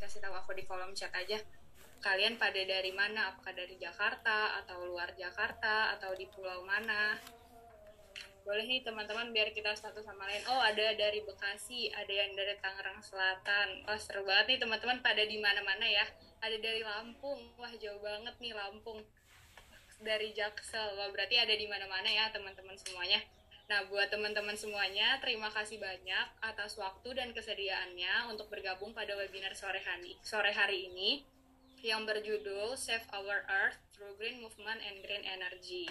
kasih tahu aku di kolom chat aja. Kalian pada dari mana? Apakah dari Jakarta atau luar Jakarta atau di pulau mana? Boleh nih teman-teman biar kita satu sama lain. Oh, ada dari Bekasi, ada yang dari Tangerang Selatan. Wah, seru banget nih teman-teman pada di mana-mana ya. Ada dari Lampung. Wah, jauh banget nih Lampung. Dari Jaksel. Wah, berarti ada di mana-mana ya teman-teman semuanya. Nah, buat teman-teman semuanya, terima kasih banyak atas waktu dan kesediaannya untuk bergabung pada webinar sore hari, sore hari ini yang berjudul Save Our Earth Through Green Movement and Green Energy.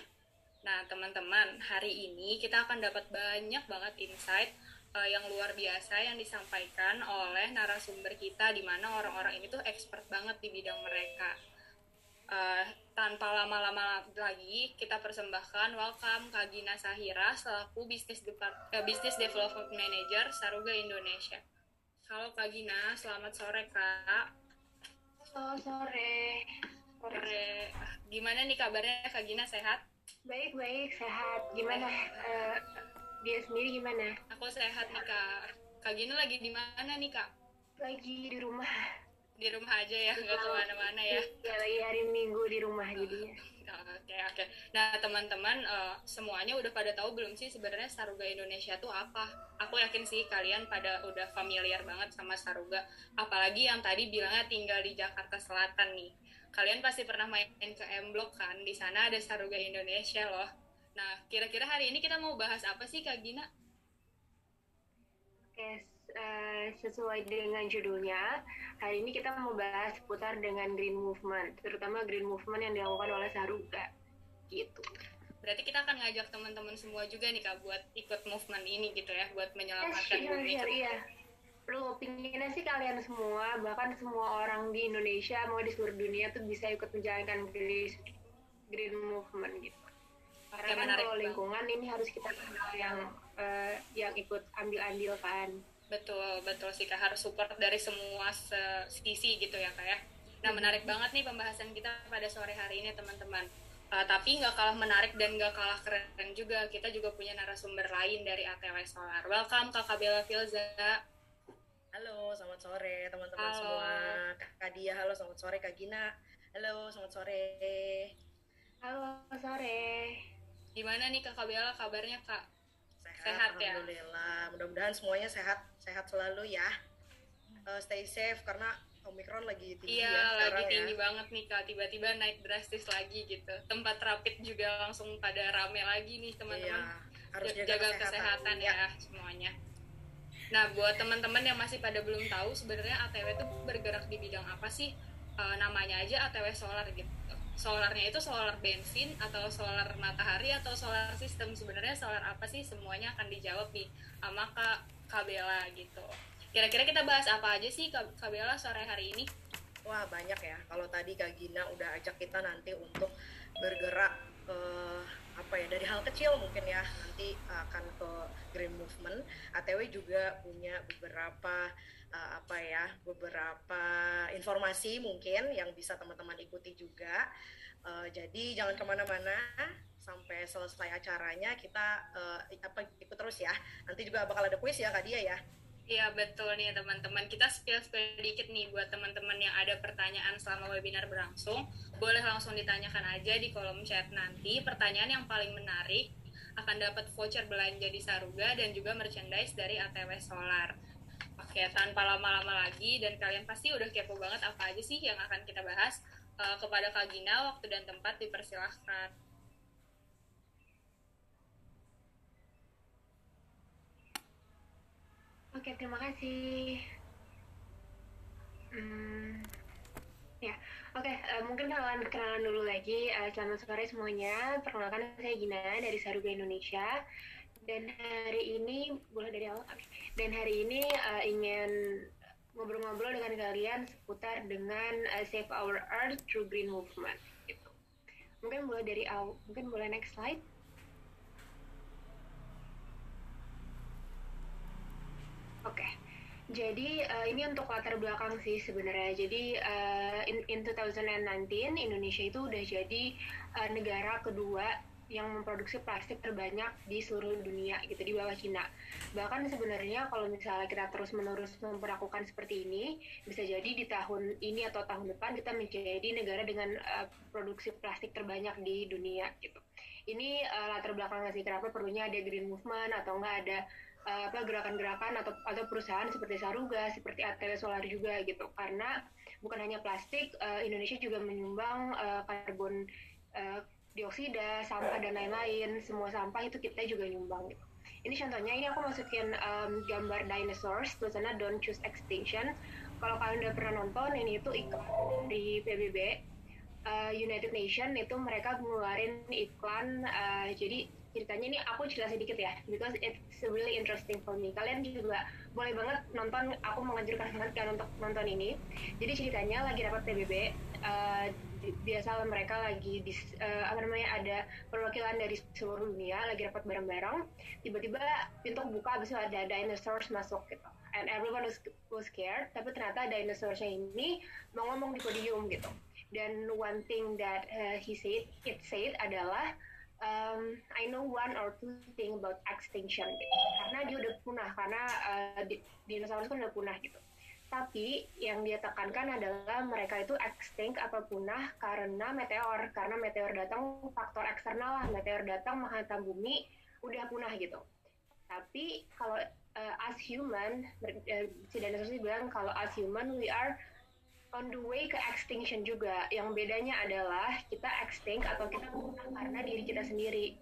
Nah, teman-teman, hari ini kita akan dapat banyak banget insight uh, yang luar biasa yang disampaikan oleh narasumber kita di mana orang-orang ini tuh expert banget di bidang mereka. Uh, tanpa lama-lama lagi, kita persembahkan welcome Kak Gina Sahira selaku Business, Depart uh, Business Development Manager Saruga Indonesia. Halo Kak Gina, selamat sore Kak. Halo sore. Sore. Gimana nih kabarnya Kak Gina sehat? Baik baik sehat. Gimana uh, dia sendiri gimana? Aku sehat nih Kak. Kak Gina lagi di mana nih Kak? Lagi di rumah. Di rumah aja ya, nggak ke mana-mana ya? Ya lagi hari Minggu di rumah jadinya. Oke oke. Nah teman-teman uh, semuanya udah pada tahu belum sih sebenarnya Saruga Indonesia tuh apa? Aku yakin sih kalian pada udah familiar banget sama Saruga. Apalagi yang tadi bilangnya tinggal di Jakarta Selatan nih. Kalian pasti pernah main ke M Block kan? Di sana ada Saruga Indonesia loh. Nah kira-kira hari ini kita mau bahas apa sih Kak Gina? Oke, uh, sesuai dengan judulnya, hari ini kita mau bahas seputar dengan green movement, terutama green movement yang dilakukan oleh Saruga. Gitu. Berarti kita akan ngajak teman-teman semua juga nih Kak buat ikut movement ini gitu ya, buat menyelamatkan yes, bumi. Iya, iya. Perlu pinginnya sih kalian semua, bahkan semua orang di Indonesia mau di seluruh dunia tuh bisa ikut menjalankan green, green movement gitu. Karena kan kalau lingkungan ini harus kita kenal yang uh, yang ikut ambil andil kan. Betul, betul sih Kak harus support dari semua sisi gitu ya Kak ya. Nah menarik banget nih pembahasan kita pada sore hari ini teman-teman. Uh, tapi nggak kalah menarik dan nggak kalah keren juga. Kita juga punya narasumber lain dari ATW Solar. Welcome Kakak Bella Filza. Halo, selamat sore teman-teman semua. Kak Dia, halo selamat sore Kak Gina. Halo, selamat sore. Halo, sore. Gimana nih Kakak Bella kabarnya Kak? Sehat, ya. Mudah-mudahan semuanya sehat, sehat selalu ya. Uh, stay safe karena Omikron lagi tinggi iya, ya lagi ya. tinggi banget nih Kak. Tiba-tiba naik drastis lagi gitu. Tempat rapid juga langsung pada rame lagi nih teman-teman. Iya, harus jaga, jaga kesehatan, kesehatan ya. ya semuanya. Nah, buat teman-teman yang masih pada belum tahu sebenarnya ATW itu bergerak di bidang apa sih? E, namanya aja ATW solar gitu. Solarnya itu solar bensin atau solar matahari atau solar sistem. Sebenarnya solar apa sih? Semuanya akan dijawab nih sama Kak Kabela gitu. Kira-kira kita bahas apa aja sih Kabela sore hari ini? Wah, banyak ya. Kalau tadi Kak Gina udah ajak kita nanti untuk bergerak uh, apa ya dari hal kecil mungkin ya nanti akan ke green movement ATW juga punya beberapa uh, apa ya beberapa informasi mungkin yang bisa teman-teman ikuti juga uh, jadi jangan ke mana-mana sampai selesai acaranya kita uh, apa ikut terus ya nanti juga bakal ada kuis ya kak dia ya Iya betul nih teman-teman. Kita spill sedikit nih buat teman-teman yang ada pertanyaan selama webinar berlangsung. Boleh langsung ditanyakan aja di kolom chat nanti. Pertanyaan yang paling menarik akan dapat voucher belanja di Saruga dan juga merchandise dari ATW Solar. Oke, tanpa lama-lama lagi dan kalian pasti udah kepo banget apa aja sih yang akan kita bahas. Uh, kepada Kak Gina, waktu dan tempat dipersilahkan. Oke, terima kasih. Hmm, ya, oke. Uh, mungkin kenalan kenalan dulu lagi. Uh, selamat sore semuanya. Perkenalkan saya Gina dari Saruga Indonesia. Dan hari ini boleh dari awal. Okay. Dan hari ini uh, ingin ngobrol-ngobrol dengan kalian seputar dengan uh, Save Our Earth Through Green Movement. Gitu. Mungkin boleh dari awal. Mungkin boleh next slide. Oke, okay. jadi uh, ini untuk latar belakang sih sebenarnya. Jadi uh, in, in 2019 Indonesia itu udah jadi uh, negara kedua yang memproduksi plastik terbanyak di seluruh dunia gitu di bawah Cina. Bahkan sebenarnya kalau misalnya kita terus-menerus memperlakukan seperti ini, bisa jadi di tahun ini atau tahun depan kita menjadi negara dengan uh, produksi plastik terbanyak di dunia gitu. Ini uh, latar belakangnya sih kenapa perlunya ada green movement atau enggak ada uh, apa gerakan-gerakan atau atau perusahaan seperti Saruga, seperti ATW Solar juga gitu. Karena bukan hanya plastik, uh, Indonesia juga menyumbang uh, karbon uh, dioksida, sampah dan lain-lain, semua sampah itu kita juga nyumbang gitu. Ini contohnya, ini aku masukin um, gambar dinosaurs, tulisannya Don't Choose Extinction. Kalau kalian udah pernah nonton, ini itu iklan di PBB, uh, United Nation itu mereka ngeluarin iklan, uh, jadi ceritanya ini aku cerita sedikit ya, because it's really interesting for me. Kalian juga boleh banget nonton, aku menganjurkan banget kalian untuk nonton ini. Jadi ceritanya lagi dapat PBB, uh, biasa mereka lagi di uh, apa namanya ada perwakilan dari seluruh dunia lagi dapat bareng-bareng tiba-tiba pintu buka habis itu ada dinosaurs masuk gitu. And everyone was, was scared tapi ternyata dinosaursnya ini mau ngomong di podium gitu. Dan one thing that uh, he said it said adalah um, I know one or two thing about extinction gitu. karena dia udah punah karena uh, dinosaurus kan udah punah gitu tapi yang dia tekankan adalah mereka itu extinct atau punah karena meteor. Karena meteor datang faktor eksternal lah. Meteor datang menghantam bumi, udah punah gitu. Tapi kalau uh, as human, uh, si dinosaurus bilang kalau as human we are on the way ke extinction juga. Yang bedanya adalah kita extinct atau kita punah karena diri kita sendiri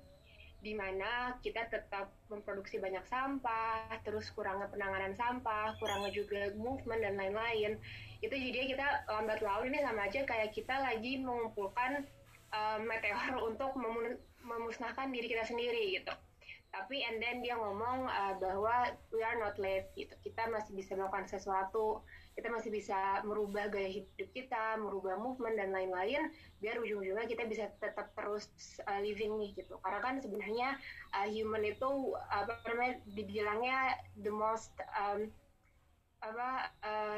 di mana kita tetap memproduksi banyak sampah, terus kurangnya penanganan sampah, kurangnya juga movement dan lain-lain. Itu jadi kita lambat laun ini sama aja kayak kita lagi mengumpulkan uh, meteor untuk memusnahkan diri kita sendiri gitu. Tapi and then dia ngomong uh, bahwa we are not late gitu. Kita masih bisa melakukan sesuatu kita masih bisa merubah gaya hidup kita, merubah movement dan lain-lain, biar ujung-ujungnya kita bisa tetap terus uh, living nih gitu. Karena kan sebenarnya uh, human itu apa namanya dibilangnya the most um, apa uh,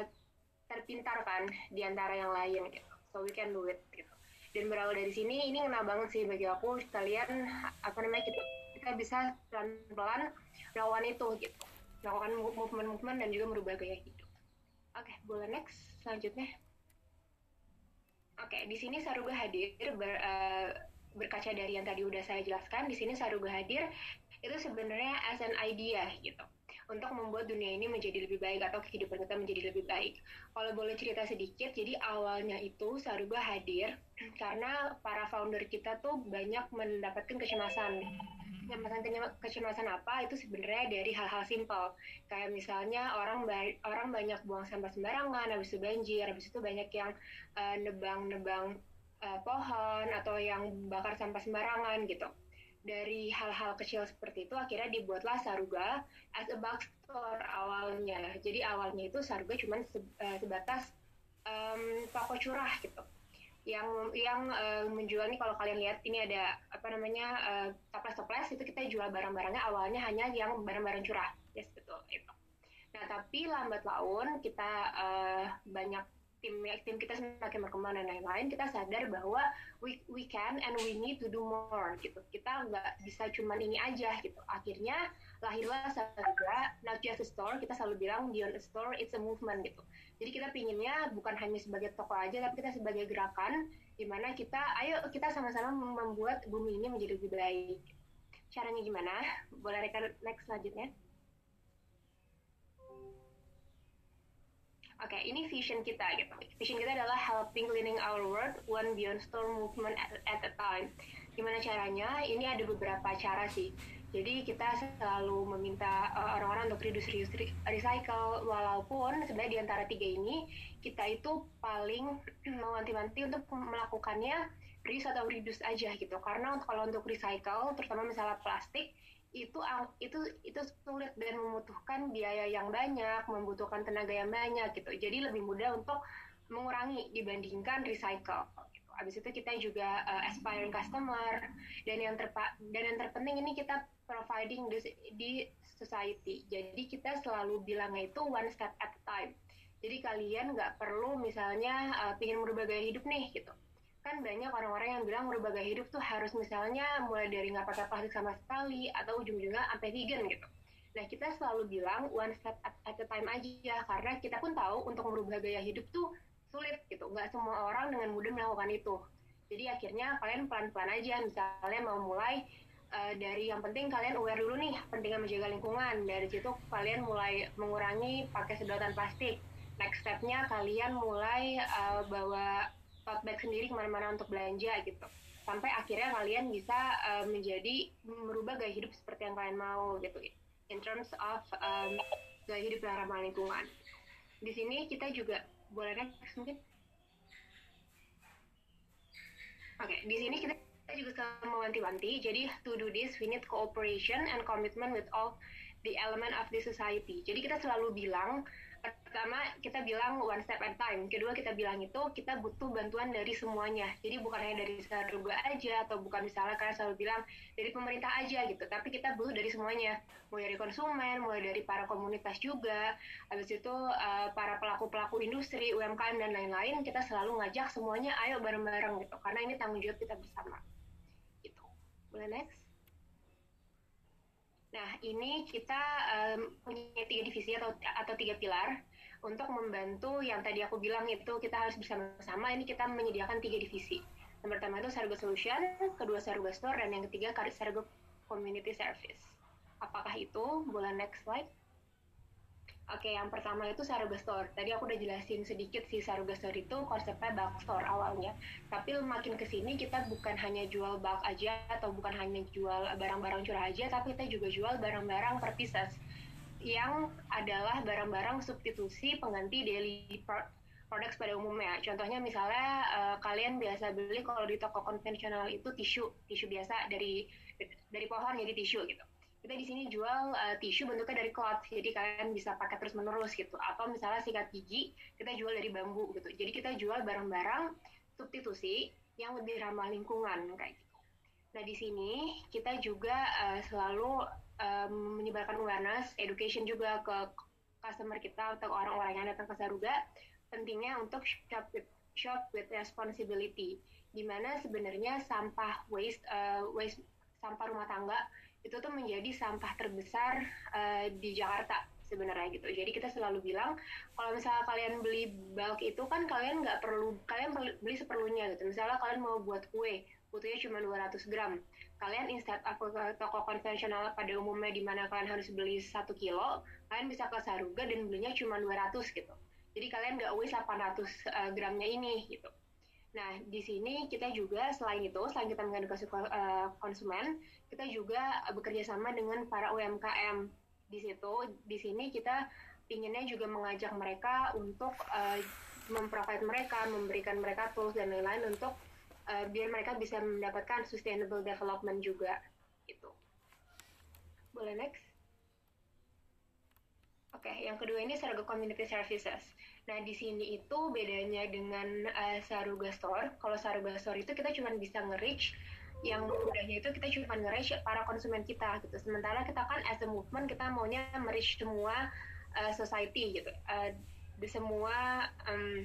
terpintar kan di antara yang lain gitu. So we can do it gitu. Dan berawal dari sini ini ngena banget sih bagi aku kalian apa namanya kita kita bisa pelan-pelan melawan itu gitu. Melakukan movement-movement dan juga merubah gaya hidup. Oke, okay, boleh next selanjutnya. Oke, okay, di sini Saruga hadir ber, uh, berkaca dari yang tadi udah saya jelaskan. Di sini Saruga hadir itu sebenarnya as an idea gitu untuk membuat dunia ini menjadi lebih baik atau kehidupan kita menjadi lebih baik. Kalau boleh cerita sedikit, jadi awalnya itu Saruga hadir karena para founder kita tuh banyak mendapatkan kecemasan kecemasan kecemasan apa itu sebenarnya dari hal-hal simpel. Kayak misalnya orang ba orang banyak buang sampah sembarangan habis itu banjir habis itu banyak yang uh, nebang-nebang uh, pohon atau yang bakar sampah sembarangan gitu. Dari hal-hal kecil seperti itu akhirnya dibuatlah Saruga as a bookstore awalnya. Jadi awalnya itu Saruga cuma se uh, sebatas um, toko curah gitu yang yang uh, menjual nih kalau kalian lihat ini ada apa namanya uh, toples toples itu kita jual barang-barangnya awalnya hanya yang barang-barang curah. Yes betul itu. Nah tapi lambat laun kita uh, banyak tim tim kita semakin berkembang dan lain-lain kita sadar bahwa we we can and we need to do more gitu. Kita nggak bisa cuman ini aja gitu. Akhirnya lahirlah Saga not just a store kita selalu bilang beyond a store it's a movement gitu jadi kita pinginnya bukan hanya sebagai toko aja, tapi kita sebagai gerakan di mana kita, ayo kita sama-sama membuat bumi ini menjadi lebih baik. Caranya gimana? Boleh rekan next selanjutnya? Oke, okay, ini vision kita gitu. Vision kita adalah helping cleaning our world one beyond storm movement at, at a time. Gimana caranya? Ini ada beberapa cara sih. Jadi kita selalu meminta uh, orang-orang untuk reduce, reuse, recycle, walaupun sebenarnya di antara tiga ini kita itu paling mewanti-wanti untuk melakukannya reuse atau reduce aja gitu. Karena kalau untuk recycle, terutama misalnya plastik, itu itu itu sulit dan membutuhkan biaya yang banyak, membutuhkan tenaga yang banyak gitu. Jadi lebih mudah untuk mengurangi dibandingkan recycle. Gitu. Habis itu kita juga uh, aspiring customer dan yang terpa dan yang terpenting ini kita providing di, di society. Jadi kita selalu bilangnya itu one step at a time. Jadi kalian nggak perlu misalnya uh, pingin merubah gaya hidup nih gitu. kan banyak orang-orang yang bilang merubah gaya hidup tuh harus misalnya mulai dari nggak pakai plastik sama sekali atau ujung-ujungnya sampai vegan gitu. Nah kita selalu bilang one step at, a time aja karena kita pun tahu untuk merubah gaya hidup tuh sulit gitu. Nggak semua orang dengan mudah melakukan itu. Jadi akhirnya kalian pelan-pelan aja misalnya mau mulai uh, dari yang penting kalian aware dulu nih pentingnya menjaga lingkungan. Dari situ kalian mulai mengurangi pakai sedotan plastik. Next stepnya kalian mulai uh, bawa tote bag sendiri ke mana-mana untuk belanja gitu sampai akhirnya kalian bisa uh, menjadi merubah gaya hidup seperti yang kalian mau gitu in terms of um, gaya hidup yang ramah lingkungan di sini kita juga boleh next mungkin oke okay, di sini kita kita juga selalu mewanti-wanti jadi to do this we need cooperation and commitment with all the element of the society. Jadi kita selalu bilang pertama kita bilang one step at time. Kedua kita bilang itu kita butuh bantuan dari semuanya. Jadi bukan hanya dari Saruga aja atau bukan misalnya kalian selalu bilang dari pemerintah aja gitu. Tapi kita butuh dari semuanya. Mulai dari konsumen mulai dari para komunitas juga. Habis itu uh, para pelaku pelaku industri UMKM dan lain-lain kita selalu ngajak semuanya ayo bareng-bareng gitu. Karena ini tanggung jawab kita bersama boleh next Nah, ini kita um, punya tiga divisi atau atau tiga pilar untuk membantu yang tadi aku bilang itu kita harus bersama-sama. Ini kita menyediakan tiga divisi. Yang pertama itu Sargo Solution, kedua Sargo Store, dan yang ketiga Sargo Community Service. Apakah itu? Boleh next slide. Oke, yang pertama itu Saruga Store. Tadi aku udah jelasin sedikit sih Saruga Store itu konsepnya bulk store awalnya. Tapi makin ke sini kita bukan hanya jual bulk aja atau bukan hanya jual barang-barang curah aja, tapi kita juga jual barang-barang per pieces yang adalah barang-barang substitusi pengganti daily products pada umumnya. Contohnya misalnya uh, kalian biasa beli kalau di toko konvensional itu tisu, tisu biasa dari dari pohon jadi tisu gitu kita di sini jual uh, tisu bentuknya dari cloth. Jadi kalian bisa pakai terus menerus gitu. Atau misalnya sikat gigi kita jual dari bambu gitu. Jadi kita jual barang-barang substitusi yang lebih ramah lingkungan kayak gitu. Nah di sini kita juga uh, selalu um, menyebarkan awareness education juga ke customer kita atau orang-orang yang datang ke Saruga. Pentingnya untuk shop with, shop with responsibility. Di mana sebenarnya sampah waste uh, waste sampah rumah tangga itu tuh menjadi sampah terbesar uh, di Jakarta sebenarnya gitu. Jadi kita selalu bilang kalau misalnya kalian beli bulk itu kan kalian nggak perlu kalian beli seperlunya gitu. Misalnya kalian mau buat kue, butuhnya cuma 200 gram. Kalian instead of ke toko konvensional pada umumnya di mana kalian harus beli satu kilo, kalian bisa ke Saruga dan belinya cuma 200 gitu. Jadi kalian nggak waste 800 uh, gramnya ini gitu. Nah, di sini kita juga selain itu, selain kita mengedukasi eh, konsumen, kita juga bekerja sama dengan para UMKM. Di situ, di sini kita inginnya juga mengajak mereka untuk uh, memprovide mereka, memberikan mereka tools dan lain-lain untuk uh, biar mereka bisa mendapatkan sustainable development juga. Gitu. Boleh next? Oke, okay, yang kedua ini Sargo Community Services. Nah, di sini itu bedanya dengan uh, Saruga Store. Kalau Saruga Store itu kita cuma bisa nge-reach yang mudahnya itu kita cuma nge-reach para konsumen kita gitu. Sementara kita kan as a movement kita maunya nge-reach semua uh, society gitu. Uh, di semua um,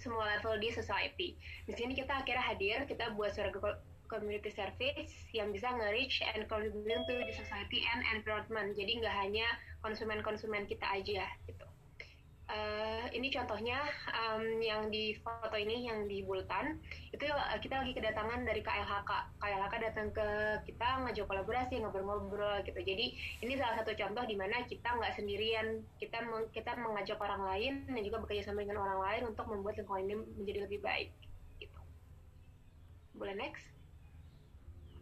semua level di society. Di sini kita akhirnya hadir, kita buat Saruga community service yang bisa nge-reach and contribute to the society and environment. Jadi nggak hanya konsumen-konsumen kita aja gitu. Uh, ini contohnya um, yang di foto ini yang di Bultan itu uh, kita lagi kedatangan dari KLHK. KLHK datang ke kita ngajak kolaborasi ngobrol-ngobrol gitu. Jadi ini salah satu contoh di mana kita nggak sendirian, kita meng, kita mengajak orang lain dan juga bekerja sama dengan orang lain untuk membuat lingkungan ini menjadi lebih baik. Gitu. Boleh next?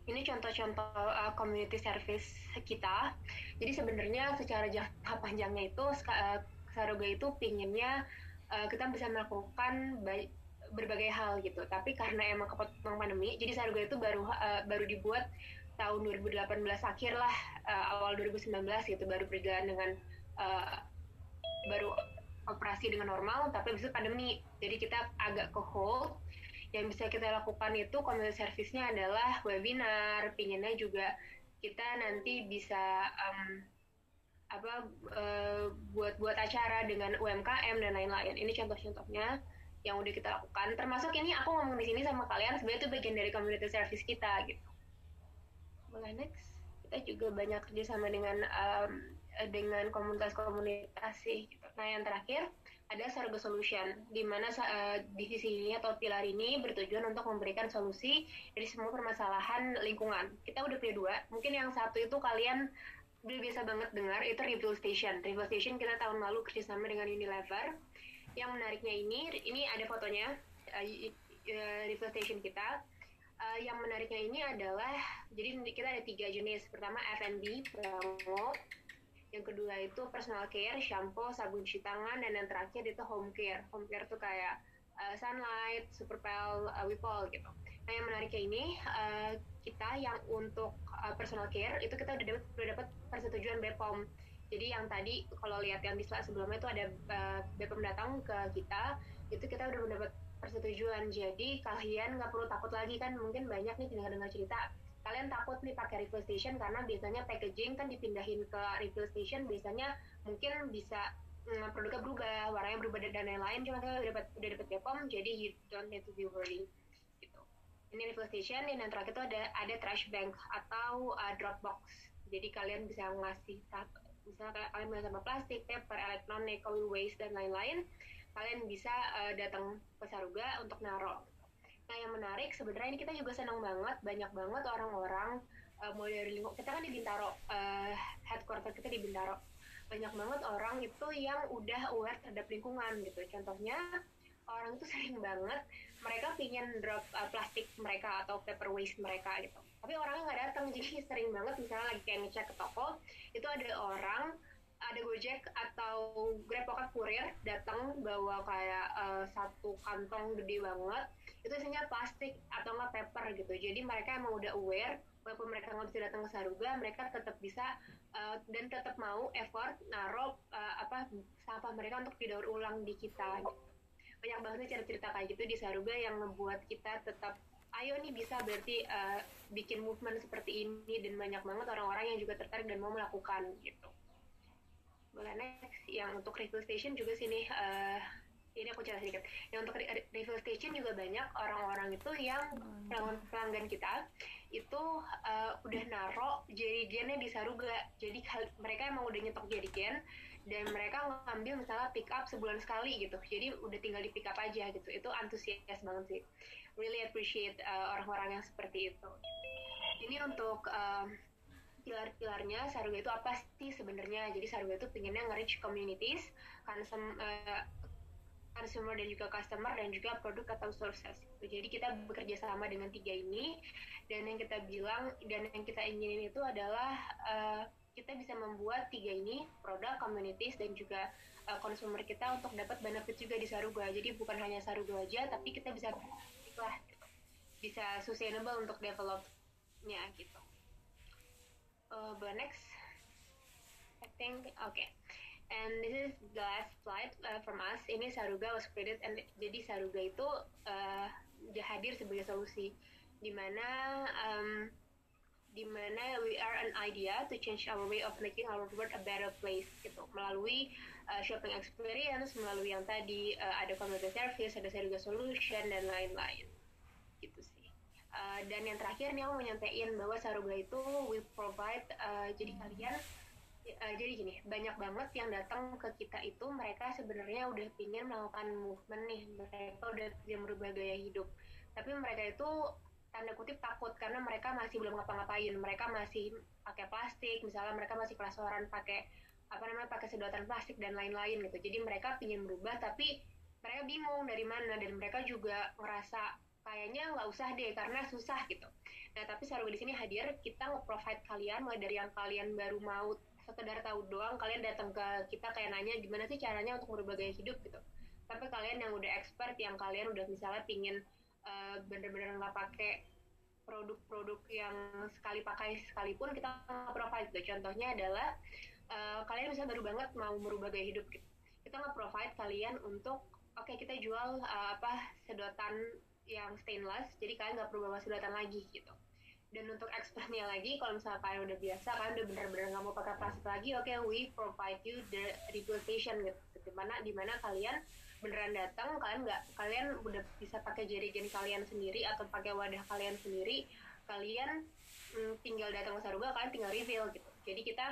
ini contoh-contoh uh, community service kita. Jadi sebenarnya secara jangka panjangnya itu uh, Saruga itu pinginnya uh, kita bisa melakukan berbagai hal gitu. Tapi karena emang kepotong pandemi, jadi Saruga itu baru uh, baru dibuat tahun 2018 akhir lah, uh, awal 2019 gitu baru berjalan dengan uh, baru operasi dengan normal, tapi bisa pandemi. Jadi kita agak ke hold yang bisa kita lakukan itu community service-nya adalah webinar, pinginnya juga kita nanti bisa um, apa uh, buat buat acara dengan UMKM dan lain-lain. Ini contoh-contohnya. yang udah kita lakukan termasuk ini aku ngomong di sini sama kalian sebenarnya itu bagian dari community service kita gitu mulai next kita juga banyak kerjasama dengan um, dengan komunitas-komunitas sih gitu. nah yang terakhir ada Sarga Solution, di mana uh, divisi ini atau pilar ini bertujuan untuk memberikan solusi dari semua permasalahan lingkungan. Kita udah punya dua, mungkin yang satu itu kalian udah biasa banget dengar, itu Refill Station. Refill Station kita tahun lalu kerjasama dengan Unilever. Yang menariknya ini, ini ada fotonya, uh, uh, Station kita. Uh, yang menariknya ini adalah, jadi kita ada tiga jenis. Pertama F&B, promo, yang kedua itu personal care, shampoo, sabun cuci tangan, dan yang terakhir itu home care. Home care tuh kayak uh, sunlight, superpel, uh, wipol gitu. Nah yang menariknya ini uh, kita yang untuk uh, personal care itu kita udah dapat udah dapat persetujuan BPOM. Jadi yang tadi kalau lihat yang di slide sebelumnya itu ada uh, BPOM datang ke kita, itu kita udah mendapat persetujuan. Jadi kalian nggak perlu takut lagi kan mungkin banyak nih dengar-dengar cerita kalian takut nih pakai refill station karena biasanya packaging kan dipindahin ke refill station biasanya mungkin bisa mm, produknya berubah warnanya berubah dan lain-lain cuma kita udah dapat udah dapat Bepom jadi you don't need to be worried ini refill station dan yang terakhir itu ada ada trash bank atau uh, drop box jadi kalian bisa ngasih misalnya kalian punya sama plastik, paper, elektronik, coil waste dan lain-lain kalian bisa uh, datang ke Saruga untuk naruh Nah yang menarik sebenarnya ini kita juga senang banget banyak banget orang-orang uh, mulai dari lingkup kita kan di Bintaro uh, headquarter kita di Bintaro. Banyak banget orang itu yang udah aware terhadap lingkungan gitu. Contohnya orang itu sering banget mereka pingin drop uh, plastik mereka atau paper waste mereka gitu tapi orangnya nggak datang jadi sering banget misalnya lagi kayak ngecek ke toko itu ada orang ada Gojek atau Grab Pocket Courier datang bawa kayak uh, satu kantong gede banget itu isinya plastik atau nggak paper gitu jadi mereka emang udah aware walaupun mereka nggak bisa datang ke Saruga mereka tetap bisa uh, dan tetap mau effort naruh uh, apa sampah mereka untuk didaur ulang di kita gitu. Banyak banget cerita-cerita kayak gitu di Saruga yang membuat kita tetap ayo nih bisa berarti uh, bikin movement seperti ini. Dan banyak banget orang-orang yang juga tertarik dan mau melakukan gitu. Boleh next yang untuk refill station juga sini uh, ini aku cerita sedikit. Yang untuk refill station juga banyak orang-orang itu yang pelanggan pelanggan kita itu uh, udah naro jerigennya di Saruga. Jadi mereka emang udah nyetok jerigen dan mereka ngambil misalnya pick up sebulan sekali gitu. Jadi udah tinggal di pick up aja gitu. Itu antusias banget sih. Really appreciate uh, orang-orang yang seperti itu. Ini untuk uh, pilar-pilarnya Saruga itu apa sih sebenarnya? Jadi Saruga itu pengennya nge-reach communities, uh, consumer dan juga customer dan juga produk atau sources. Jadi kita bekerja sama dengan tiga ini. Dan yang kita bilang dan yang kita inginin itu adalah uh, kita bisa membuat tiga ini produk, communities dan juga uh, consumer kita untuk dapat benefit juga di Saruga. Jadi bukan hanya Saruga aja, tapi kita bisa lah bisa sustainable untuk developnya gitu. Uh, but next I think okay. And this is the last slide uh, from us. Ini Saruga was created and jadi Saruga itu uh, hadir sebagai solusi. Di mana um, di mana we are an idea to change our way of making our world a better place gitu. Melalui uh, shopping experience melalui yang tadi uh, ada community service ada Saruga solution dan lain-lain. Gitu sih. Uh, dan yang terakhir nih aku mau nyampein bahwa Saruga itu we provide uh, jadi kalian uh, jadi gini banyak banget yang datang ke kita itu mereka sebenarnya udah pingin melakukan movement nih. Mereka udah pingin merubah gaya hidup. Tapi mereka itu tanda kutip takut karena mereka masih belum ngapa-ngapain mereka masih pakai plastik misalnya mereka masih kelasoran pakai apa namanya pakai sedotan plastik dan lain-lain gitu jadi mereka pingin berubah tapi mereka bingung dari mana dan mereka juga ngerasa kayaknya nggak usah deh karena susah gitu. Nah tapi Sarwa di sini hadir kita nge-provide kalian mulai dari yang kalian baru mau sekedar tahu doang kalian datang ke kita kayak nanya gimana sih caranya untuk merubah gaya hidup gitu. Tapi kalian yang udah expert yang kalian udah misalnya pingin uh, bener-bener nggak pakai produk-produk yang sekali pakai sekalipun kita nge-provide gitu. Contohnya adalah uh, kalian bisa baru banget mau merubah gaya hidup gitu. Kita nge-provide kalian untuk oke okay, kita jual uh, apa sedotan yang stainless jadi kalian nggak perlu bawa sedotan lagi gitu dan untuk expertnya lagi kalau misalnya kalian udah biasa kalian udah bener-bener nggak mau pakai plastik lagi oke okay, we provide you the refill station gitu di mana di mana kalian beneran datang kalian nggak kalian udah bisa pakai jari-jari kalian sendiri atau pakai wadah kalian sendiri kalian mm, tinggal datang ke Saruga kalian tinggal reveal gitu jadi kita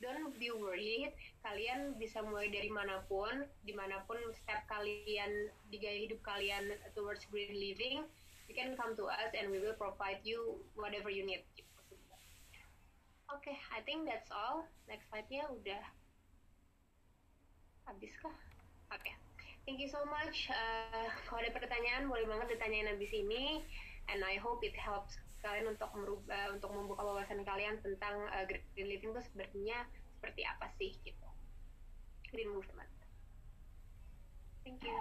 don't be worried kalian bisa mulai dari mana pun di mana pun step kalian di gaya hidup kalian towards green living you can come to us and we will provide you whatever you need gitu. oke okay, I think that's all next slide-nya udah habis kah oke okay. Thank you so much uh, kalau ada pertanyaan boleh banget ditanyain habis ini and I hope it helps kalian untuk merubah untuk membuka wawasan kalian tentang uh, green living itu sebenarnya seperti apa sih gitu. Green movement. Thank you.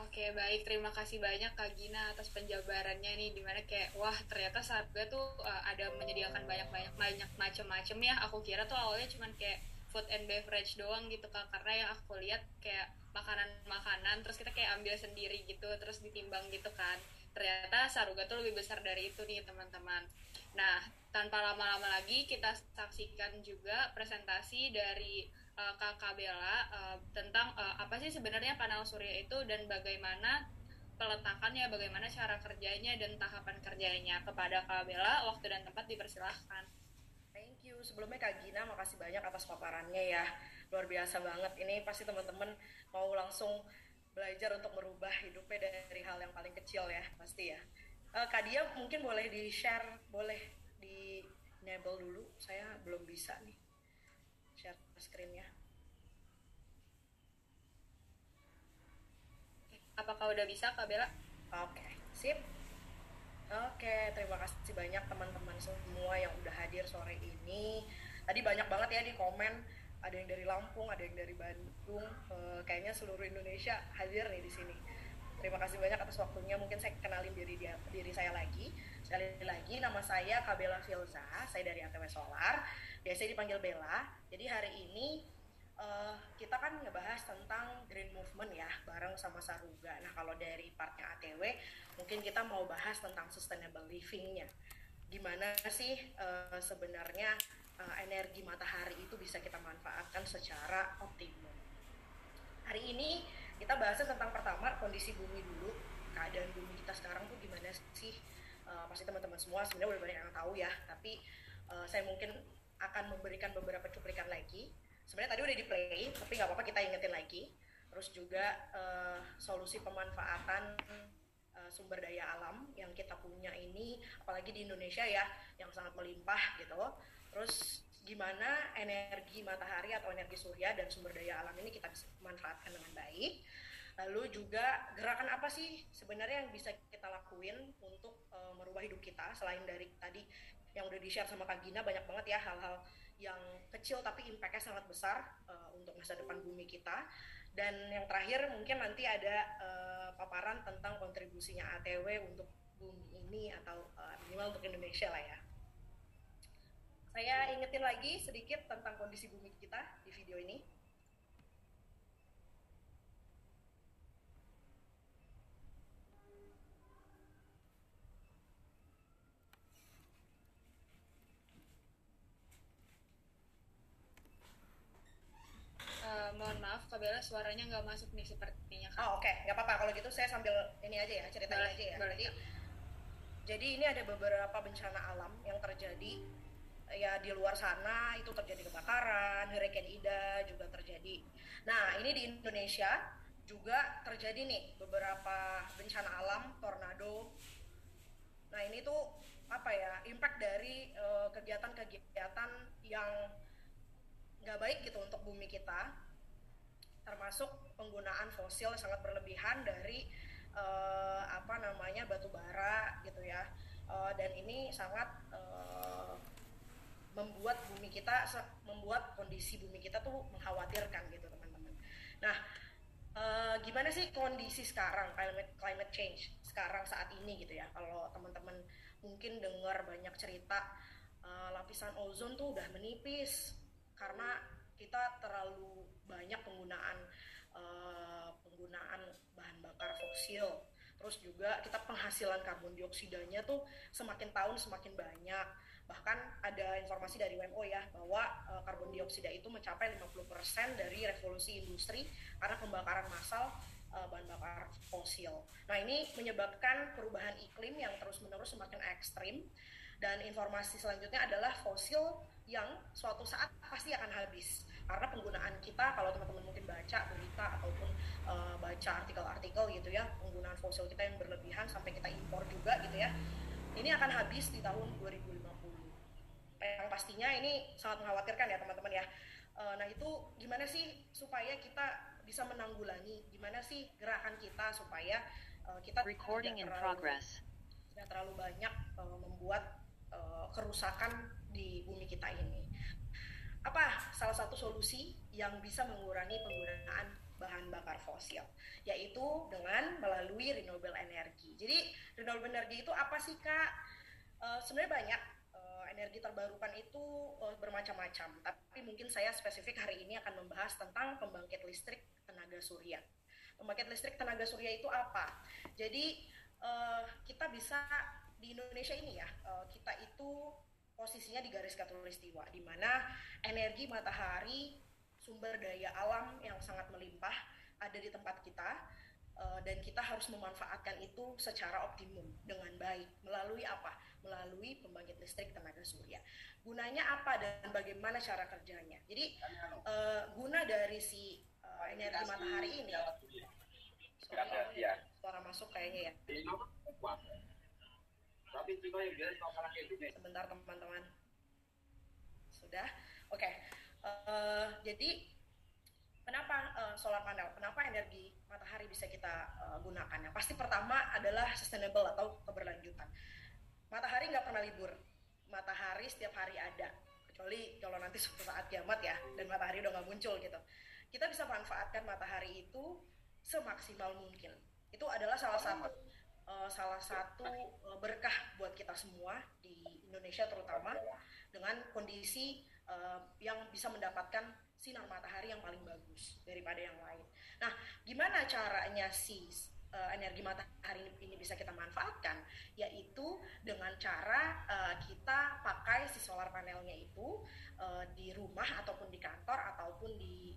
Oke baik, terima kasih banyak Kak Gina atas penjabarannya nih Di mana kayak wah ternyata Sarga tuh uh, ada menyediakan banyak-banyak banyak macam-macam ya. Aku kira tuh awalnya cuman kayak food and beverage doang gitu Kak Karena yang aku lihat kayak makanan-makanan Terus kita kayak ambil sendiri gitu Terus ditimbang gitu kan ternyata Saruga tuh lebih besar dari itu nih teman-teman. Nah, tanpa lama-lama lagi kita saksikan juga presentasi dari uh, Kakak Bella uh, tentang uh, apa sih sebenarnya panel surya itu dan bagaimana peletakannya, bagaimana cara kerjanya dan tahapan kerjanya. Kepada Kak Bella, waktu dan tempat dipersilahkan. Sebelumnya Kak Gina, makasih banyak atas paparannya ya. Luar biasa banget. Ini pasti teman-teman mau langsung belajar untuk merubah hidupnya dari hal yang paling kecil ya pasti ya uh, Kak Dia mungkin boleh di share boleh di enable dulu saya belum bisa nih share screennya apakah udah bisa Kak Bella? Oke okay. sip Oke, okay, terima kasih banyak teman-teman semua sore ini. Tadi banyak banget ya di komen ada yang dari Lampung, ada yang dari Bandung, uh, kayaknya seluruh Indonesia hadir nih di sini. Terima kasih banyak atas waktunya. Mungkin saya kenalin diri dia, diri saya lagi. Sekali lagi, nama saya Kabela Filza. Saya dari ATW Solar. Biasanya dipanggil Bella. Jadi hari ini uh, kita kan ngebahas tentang green movement ya, bareng sama Saruga. Nah kalau dari partnya ATW, mungkin kita mau bahas tentang sustainable livingnya. Gimana sih uh, sebenarnya uh, energi matahari itu bisa kita manfaatkan secara optimum. Hari ini kita bahasnya tentang pertama kondisi bumi dulu, keadaan bumi kita sekarang tuh gimana sih? Uh, pasti teman-teman semua sebenarnya udah banyak yang tahu ya, tapi uh, saya mungkin akan memberikan beberapa cuplikan lagi. Sebenarnya tadi udah di play, tapi nggak apa-apa kita ingetin lagi. Terus juga uh, solusi pemanfaatan sumber daya alam yang kita punya ini, apalagi di Indonesia ya, yang sangat melimpah gitu. Terus gimana energi matahari atau energi surya dan sumber daya alam ini kita bisa manfaatkan dengan baik. Lalu juga gerakan apa sih sebenarnya yang bisa kita lakuin untuk uh, merubah hidup kita? Selain dari tadi yang udah di share sama Kak Gina banyak banget ya hal-hal yang kecil tapi impactnya sangat besar uh, untuk masa depan bumi kita dan yang terakhir mungkin nanti ada uh, paparan tentang kontribusinya ATW untuk bumi ini atau uh, minimal untuk Indonesia lah ya saya ingetin lagi sedikit tentang kondisi bumi kita di video ini. Uh, mohon maaf, Kabela suaranya nggak masuk nih sepertinya. Oh oke, okay. nggak apa-apa. Kalau gitu saya sambil ini aja ya, ceritain boleh, aja ya. Boleh. Jadi, jadi ini ada beberapa bencana alam yang terjadi ya di luar sana itu terjadi kebakaran, Hurricane Ida juga terjadi. Nah, ini di Indonesia juga terjadi nih beberapa bencana alam, tornado. Nah, ini tuh apa ya, impact dari eh, kegiatan-kegiatan uh, yang nggak baik gitu untuk bumi kita, termasuk penggunaan fosil sangat berlebihan dari uh, apa namanya batu bara gitu ya. Uh, dan ini sangat uh, membuat bumi kita membuat kondisi bumi kita tuh mengkhawatirkan gitu teman-teman. Nah, e, gimana sih kondisi sekarang climate climate change sekarang saat ini gitu ya? Kalau teman-teman mungkin dengar banyak cerita e, lapisan ozon tuh udah menipis karena kita terlalu banyak penggunaan e, penggunaan bahan bakar fosil. Terus juga kita penghasilan karbon dioksidanya tuh semakin tahun semakin banyak Bahkan ada informasi dari WMO ya bahwa uh, karbon dioksida itu mencapai 50% dari revolusi industri karena pembakaran massal uh, bahan bakar fosil. Nah ini menyebabkan perubahan iklim yang terus-menerus semakin ekstrim dan informasi selanjutnya adalah fosil yang suatu saat pasti akan habis. Karena penggunaan kita kalau teman-teman mungkin baca berita ataupun uh, baca artikel-artikel gitu ya penggunaan fosil kita yang berlebihan sampai kita impor juga gitu ya ini akan habis di tahun 2050 yang pastinya ini sangat mengkhawatirkan ya teman-teman ya. Uh, nah itu gimana sih supaya kita bisa menanggulangi? Gimana sih gerakan kita supaya uh, kita Recording tidak in terlalu, progress. tidak terlalu banyak uh, membuat uh, kerusakan di bumi kita ini apa salah satu solusi yang bisa mengurangi penggunaan bahan bakar fosil yaitu dengan melalui renewable energy. Jadi renewable energy itu apa sih kak? Uh, Sebenarnya banyak uh, energi terbarukan itu uh, bermacam-macam, tapi mungkin saya spesifik hari ini akan membahas tentang pembangkit listrik tenaga surya. Pembangkit listrik tenaga surya itu apa? Jadi kita bisa di Indonesia ini ya, kita itu posisinya di garis katulistiwa, di mana energi matahari, sumber daya alam yang sangat melimpah ada di tempat kita, uh, dan kita harus memanfaatkan itu secara optimum dengan baik melalui apa? Melalui pembangkit listrik tenaga surya. Gunanya apa dan bagaimana cara kerjanya? Jadi uh, guna dari si uh, energi matahari ini, sorry, suara masuk kayaknya ya. Sebentar teman-teman. Sudah? Oke. Okay. Uh, jadi kenapa uh, solar panel? Kenapa energi matahari bisa kita uh, gunakan? Yang pasti pertama adalah sustainable atau keberlanjutan. Matahari nggak pernah libur. Matahari setiap hari ada. Kecuali kalau nanti suatu saat kiamat ya, dan matahari udah nggak muncul gitu. Kita bisa manfaatkan matahari itu semaksimal mungkin. Itu adalah salah satu uh, salah satu uh, berkah buat kita semua di Indonesia terutama dengan kondisi uh, yang bisa mendapatkan sinar matahari yang paling bagus daripada yang lain. Nah, gimana caranya si uh, energi matahari ini bisa kita manfaatkan? Yaitu dengan cara uh, kita pakai si solar panelnya itu uh, di rumah ataupun di kantor ataupun di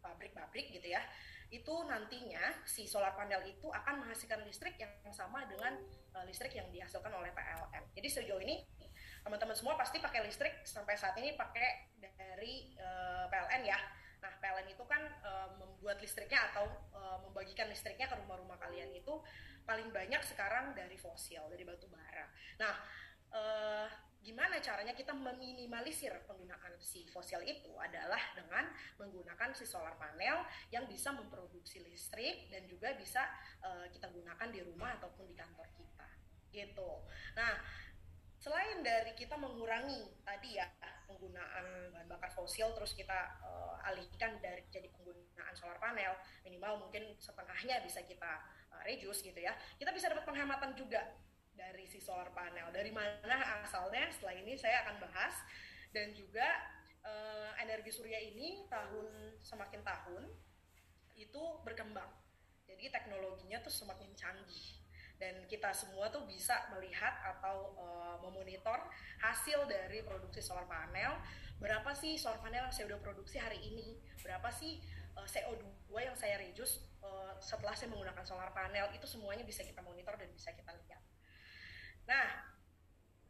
pabrik-pabrik gitu ya itu nantinya si solar panel itu akan menghasilkan listrik yang sama dengan uh, listrik yang dihasilkan oleh PLN. Jadi sejauh ini teman-teman semua pasti pakai listrik sampai saat ini pakai dari uh, PLN ya. Nah PLN itu kan uh, membuat listriknya atau uh, membagikan listriknya ke rumah-rumah kalian itu paling banyak sekarang dari fosil dari batu bara. Nah uh, gimana caranya kita meminimalisir penggunaan si fosil itu adalah dengan menggunakan si solar panel yang bisa memproduksi listrik dan juga bisa uh, kita gunakan di rumah ataupun di kantor kita gitu. Nah, selain dari kita mengurangi tadi ya penggunaan bahan bakar fosil terus kita uh, alihkan dari jadi penggunaan solar panel minimal mungkin setengahnya bisa kita uh, reduce gitu ya. Kita bisa dapat penghematan juga dari si solar panel. Dari mana asalnya? Setelah ini saya akan bahas dan juga uh, energi surya ini tahun semakin tahun itu berkembang. Jadi teknologinya tuh semakin canggih dan kita semua tuh bisa melihat atau uh, memonitor hasil dari produksi solar panel. Berapa sih solar panel yang saya udah produksi hari ini? Berapa sih uh, CO2 yang saya reduce uh, setelah saya menggunakan solar panel? Itu semuanya bisa kita monitor dan bisa kita lihat. Nah,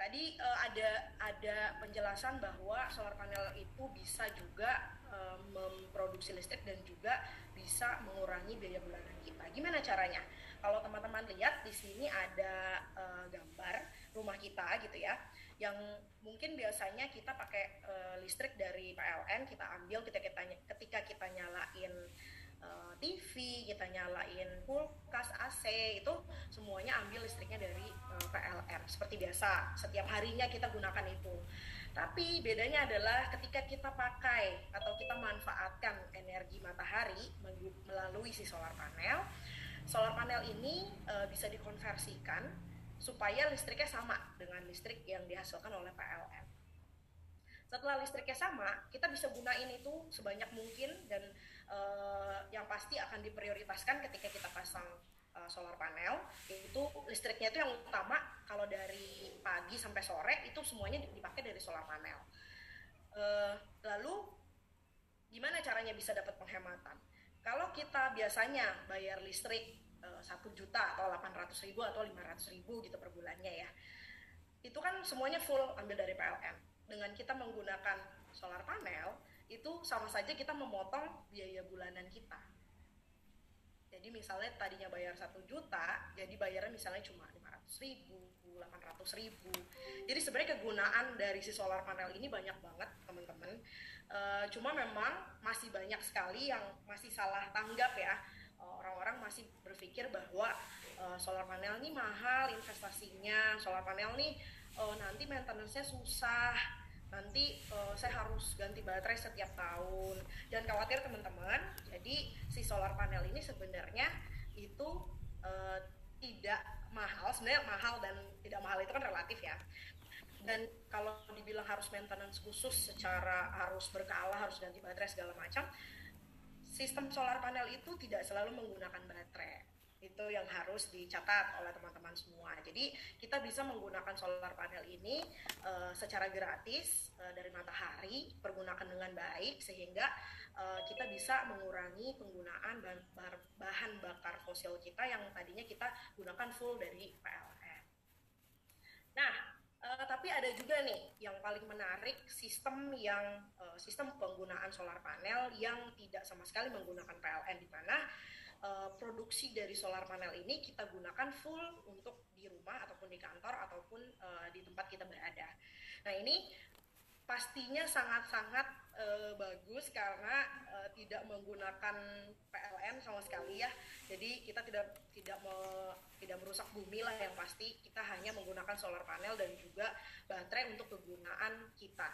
tadi uh, ada ada penjelasan bahwa solar panel itu bisa juga uh, memproduksi listrik dan juga bisa mengurangi biaya bulanan kita. Gimana caranya? Kalau teman-teman lihat di sini ada uh, gambar rumah kita gitu ya, yang mungkin biasanya kita pakai uh, listrik dari PLN kita ambil ketika kita ketika kita nyalain uh, TV, kita nyalain kulkas, AC itu semuanya ambil listriknya dari uh, PLN seperti biasa. Setiap harinya kita gunakan itu. Tapi bedanya adalah ketika kita pakai atau kita manfaatkan energi matahari melalui si solar panel, solar panel ini uh, bisa dikonversikan supaya listriknya sama dengan listrik yang dihasilkan oleh PLN. Setelah listriknya sama, kita bisa gunain itu sebanyak mungkin dan uh, yang pasti akan diprioritaskan ketika kita pasang uh, solar panel itu listriknya itu yang utama kalau dari pagi sampai sore itu semuanya dipakai dari solar panel. Uh, lalu gimana caranya bisa dapat penghematan? kalau kita biasanya bayar listrik satu juta atau 800 ribu atau 500 ribu gitu per bulannya ya itu kan semuanya full ambil dari PLN dengan kita menggunakan solar panel itu sama saja kita memotong biaya bulanan kita. Jadi misalnya tadinya bayar satu juta jadi bayarnya misalnya cuma 500 ribu 800 ribu. Jadi sebenarnya kegunaan dari si solar panel ini banyak banget teman-teman. E, cuma memang masih banyak sekali yang masih salah tanggap ya. Eh, orang-orang masih berpikir bahwa e, solar panel ini mahal investasinya. Solar panel e, nanti maintenance-nya susah nanti uh, saya harus ganti baterai setiap tahun. Dan khawatir teman-teman. Jadi si solar panel ini sebenarnya itu uh, tidak mahal. Sebenarnya mahal dan tidak mahal itu kan relatif ya. Dan kalau dibilang harus maintenance khusus secara harus berkala harus ganti baterai segala macam sistem solar panel itu tidak selalu menggunakan baterai itu yang harus dicatat oleh teman-teman semua. Jadi kita bisa menggunakan solar panel ini uh, secara gratis uh, dari matahari, pergunakan dengan baik sehingga uh, kita bisa mengurangi penggunaan bahan, bahan bakar fosil kita yang tadinya kita gunakan full dari PLN. Nah, uh, tapi ada juga nih yang paling menarik sistem yang uh, sistem penggunaan solar panel yang tidak sama sekali menggunakan PLN di mana uh, produksi dari solar panel ini kita gunakan full untuk di rumah ataupun di kantor ataupun uh, di tempat kita berada. Nah ini pastinya sangat-sangat uh, bagus karena uh, tidak menggunakan PLN sama sekali ya. Jadi kita tidak tidak me, tidak merusak bumi lah yang pasti. Kita hanya menggunakan solar panel dan juga baterai untuk kegunaan kita.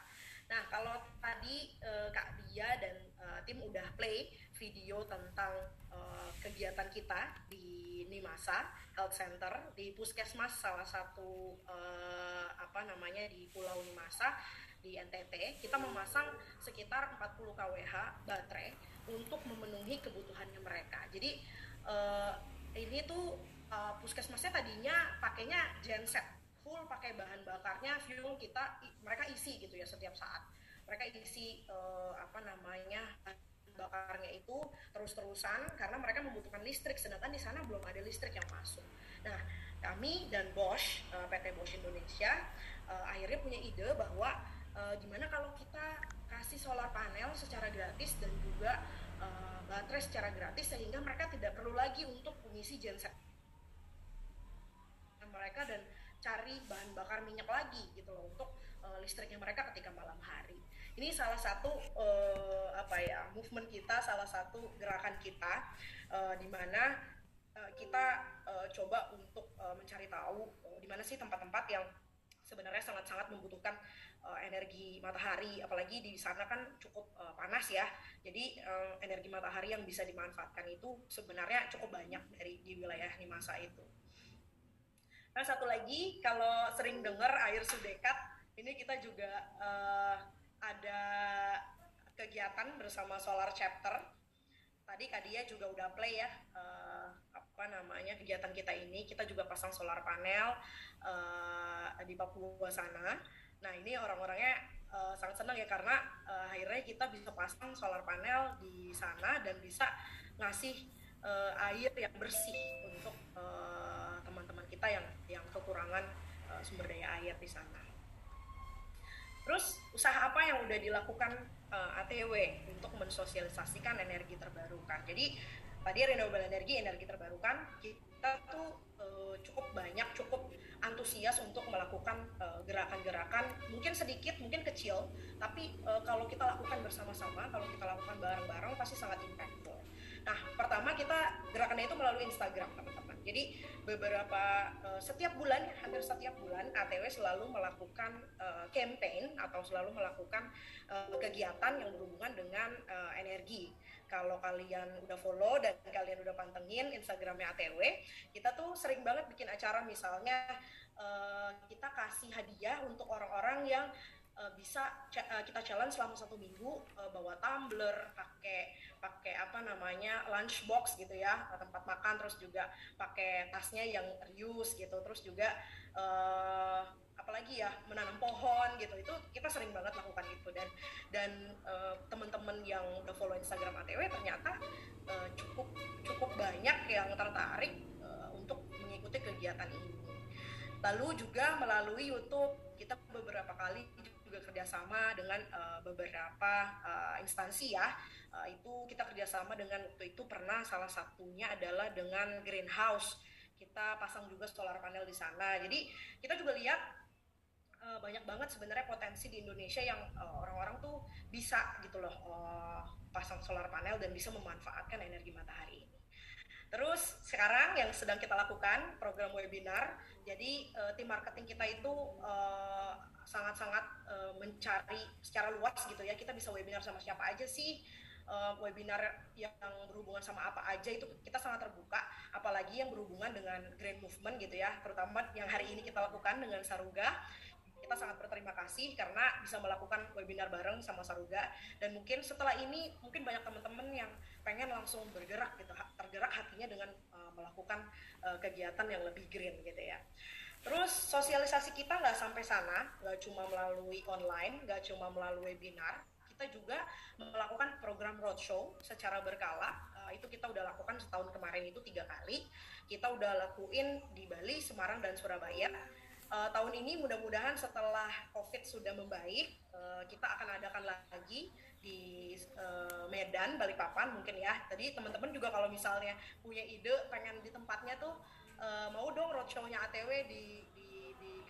Nah kalau tadi uh, Kak Dia dan tim udah play video tentang uh, kegiatan kita di Nimasa Health Center di Puskesmas salah satu uh, apa namanya di Pulau Nimasa di NTT kita memasang sekitar 40 kWh baterai untuk memenuhi kebutuhannya mereka. Jadi uh, ini tuh uh, puskesmasnya tadinya pakainya genset full pakai bahan bakarnya fuel kita mereka isi gitu ya setiap saat. Mereka isi uh, apa namanya bakarnya itu terus-terusan karena mereka membutuhkan listrik sedangkan di sana belum ada listrik yang masuk. Nah, kami dan Bosch uh, PT Bosch Indonesia uh, akhirnya punya ide bahwa uh, gimana kalau kita kasih solar panel secara gratis dan juga baterai secara gratis sehingga mereka tidak perlu lagi untuk mengisi genset mereka dan cari bahan bakar minyak lagi gitu loh untuk listriknya mereka ketika malam hari ini salah satu uh, apa ya movement kita salah satu gerakan kita uh, di mana uh, kita uh, coba untuk uh, mencari tahu uh, di mana sih tempat-tempat yang sebenarnya sangat-sangat membutuhkan uh, energi matahari. Apalagi di sana kan cukup uh, panas ya. Jadi uh, energi matahari yang bisa dimanfaatkan itu sebenarnya cukup banyak dari di wilayah Nimasa itu. Nah satu lagi kalau sering dengar air sudekat ini kita juga uh, ada kegiatan bersama Solar Chapter. Tadi Kadia juga udah play ya uh, apa namanya kegiatan kita ini. Kita juga pasang solar panel uh, di Papua sana. Nah ini orang-orangnya uh, sangat senang ya karena uh, akhirnya kita bisa pasang solar panel di sana dan bisa ngasih uh, air yang bersih untuk teman-teman uh, kita yang yang kekurangan uh, sumber daya air di sana. Terus usaha apa yang udah dilakukan uh, eh, ATW untuk mensosialisasikan energi terbarukan? Jadi tadi renewable energi, energi terbarukan, kita tuh uh, cukup banyak, cukup antusias untuk melakukan eh, gerakan-gerakan, uh, mungkin sedikit, mungkin kecil, tapi uh, kalau kita lakukan bersama-sama, kalau kita lakukan bareng-bareng, pasti sangat impactful. Nah, pertama kita gerakannya itu melalui Instagram, teman-teman jadi beberapa uh, setiap bulan, hampir setiap bulan ATW selalu melakukan uh, campaign atau selalu melakukan uh, kegiatan yang berhubungan dengan uh, energi. Kalau kalian udah follow dan kalian udah pantengin Instagramnya ATW, kita tuh sering banget bikin acara misalnya uh, kita kasih hadiah untuk orang-orang yang uh, bisa uh, kita challenge selama satu minggu uh, bawa tumbler pakai pakai apa namanya lunchbox gitu ya tempat makan terus juga pakai tasnya yang reuse gitu. Terus juga uh, apalagi ya menanam pohon gitu. Itu kita sering banget lakukan itu. Dan dan uh, teman-teman yang udah follow Instagram ATW ternyata uh, cukup cukup banyak yang tertarik uh, untuk mengikuti kegiatan ini. Lalu juga melalui YouTube kita beberapa kali juga kerjasama dengan uh, beberapa uh, instansi ya. Uh, itu kita kerjasama dengan waktu itu pernah salah satunya adalah dengan greenhouse. Kita pasang juga solar panel di sana. Jadi kita juga lihat uh, banyak banget sebenarnya potensi di Indonesia yang uh, orang-orang tuh bisa gitu loh uh, pasang solar panel dan bisa memanfaatkan energi matahari ini terus sekarang yang sedang kita lakukan program webinar jadi uh, tim marketing kita itu sangat-sangat uh, uh, mencari secara luas gitu ya kita bisa webinar sama siapa aja sih uh, webinar yang berhubungan sama apa aja itu kita sangat terbuka apalagi yang berhubungan dengan grand movement gitu ya terutama yang hari ini kita lakukan dengan Saruga kita sangat berterima kasih karena bisa melakukan webinar bareng sama Saruga dan mungkin setelah ini mungkin banyak teman-teman yang pengen langsung bergerak gitu tergerak hatinya dengan uh, melakukan uh, kegiatan yang lebih green gitu ya terus sosialisasi kita nggak sampai sana nggak cuma melalui online nggak cuma melalui webinar kita juga melakukan program roadshow secara berkala. Uh, itu kita udah lakukan setahun kemarin itu tiga kali. Kita udah lakuin di Bali, Semarang, dan Surabaya. Uh, tahun ini mudah-mudahan setelah COVID sudah membaik, uh, kita akan adakan lagi di uh, Medan, Balikpapan mungkin ya. Tadi teman-teman juga kalau misalnya punya ide pengen di tempatnya tuh uh, mau dong roadshow-nya ATW di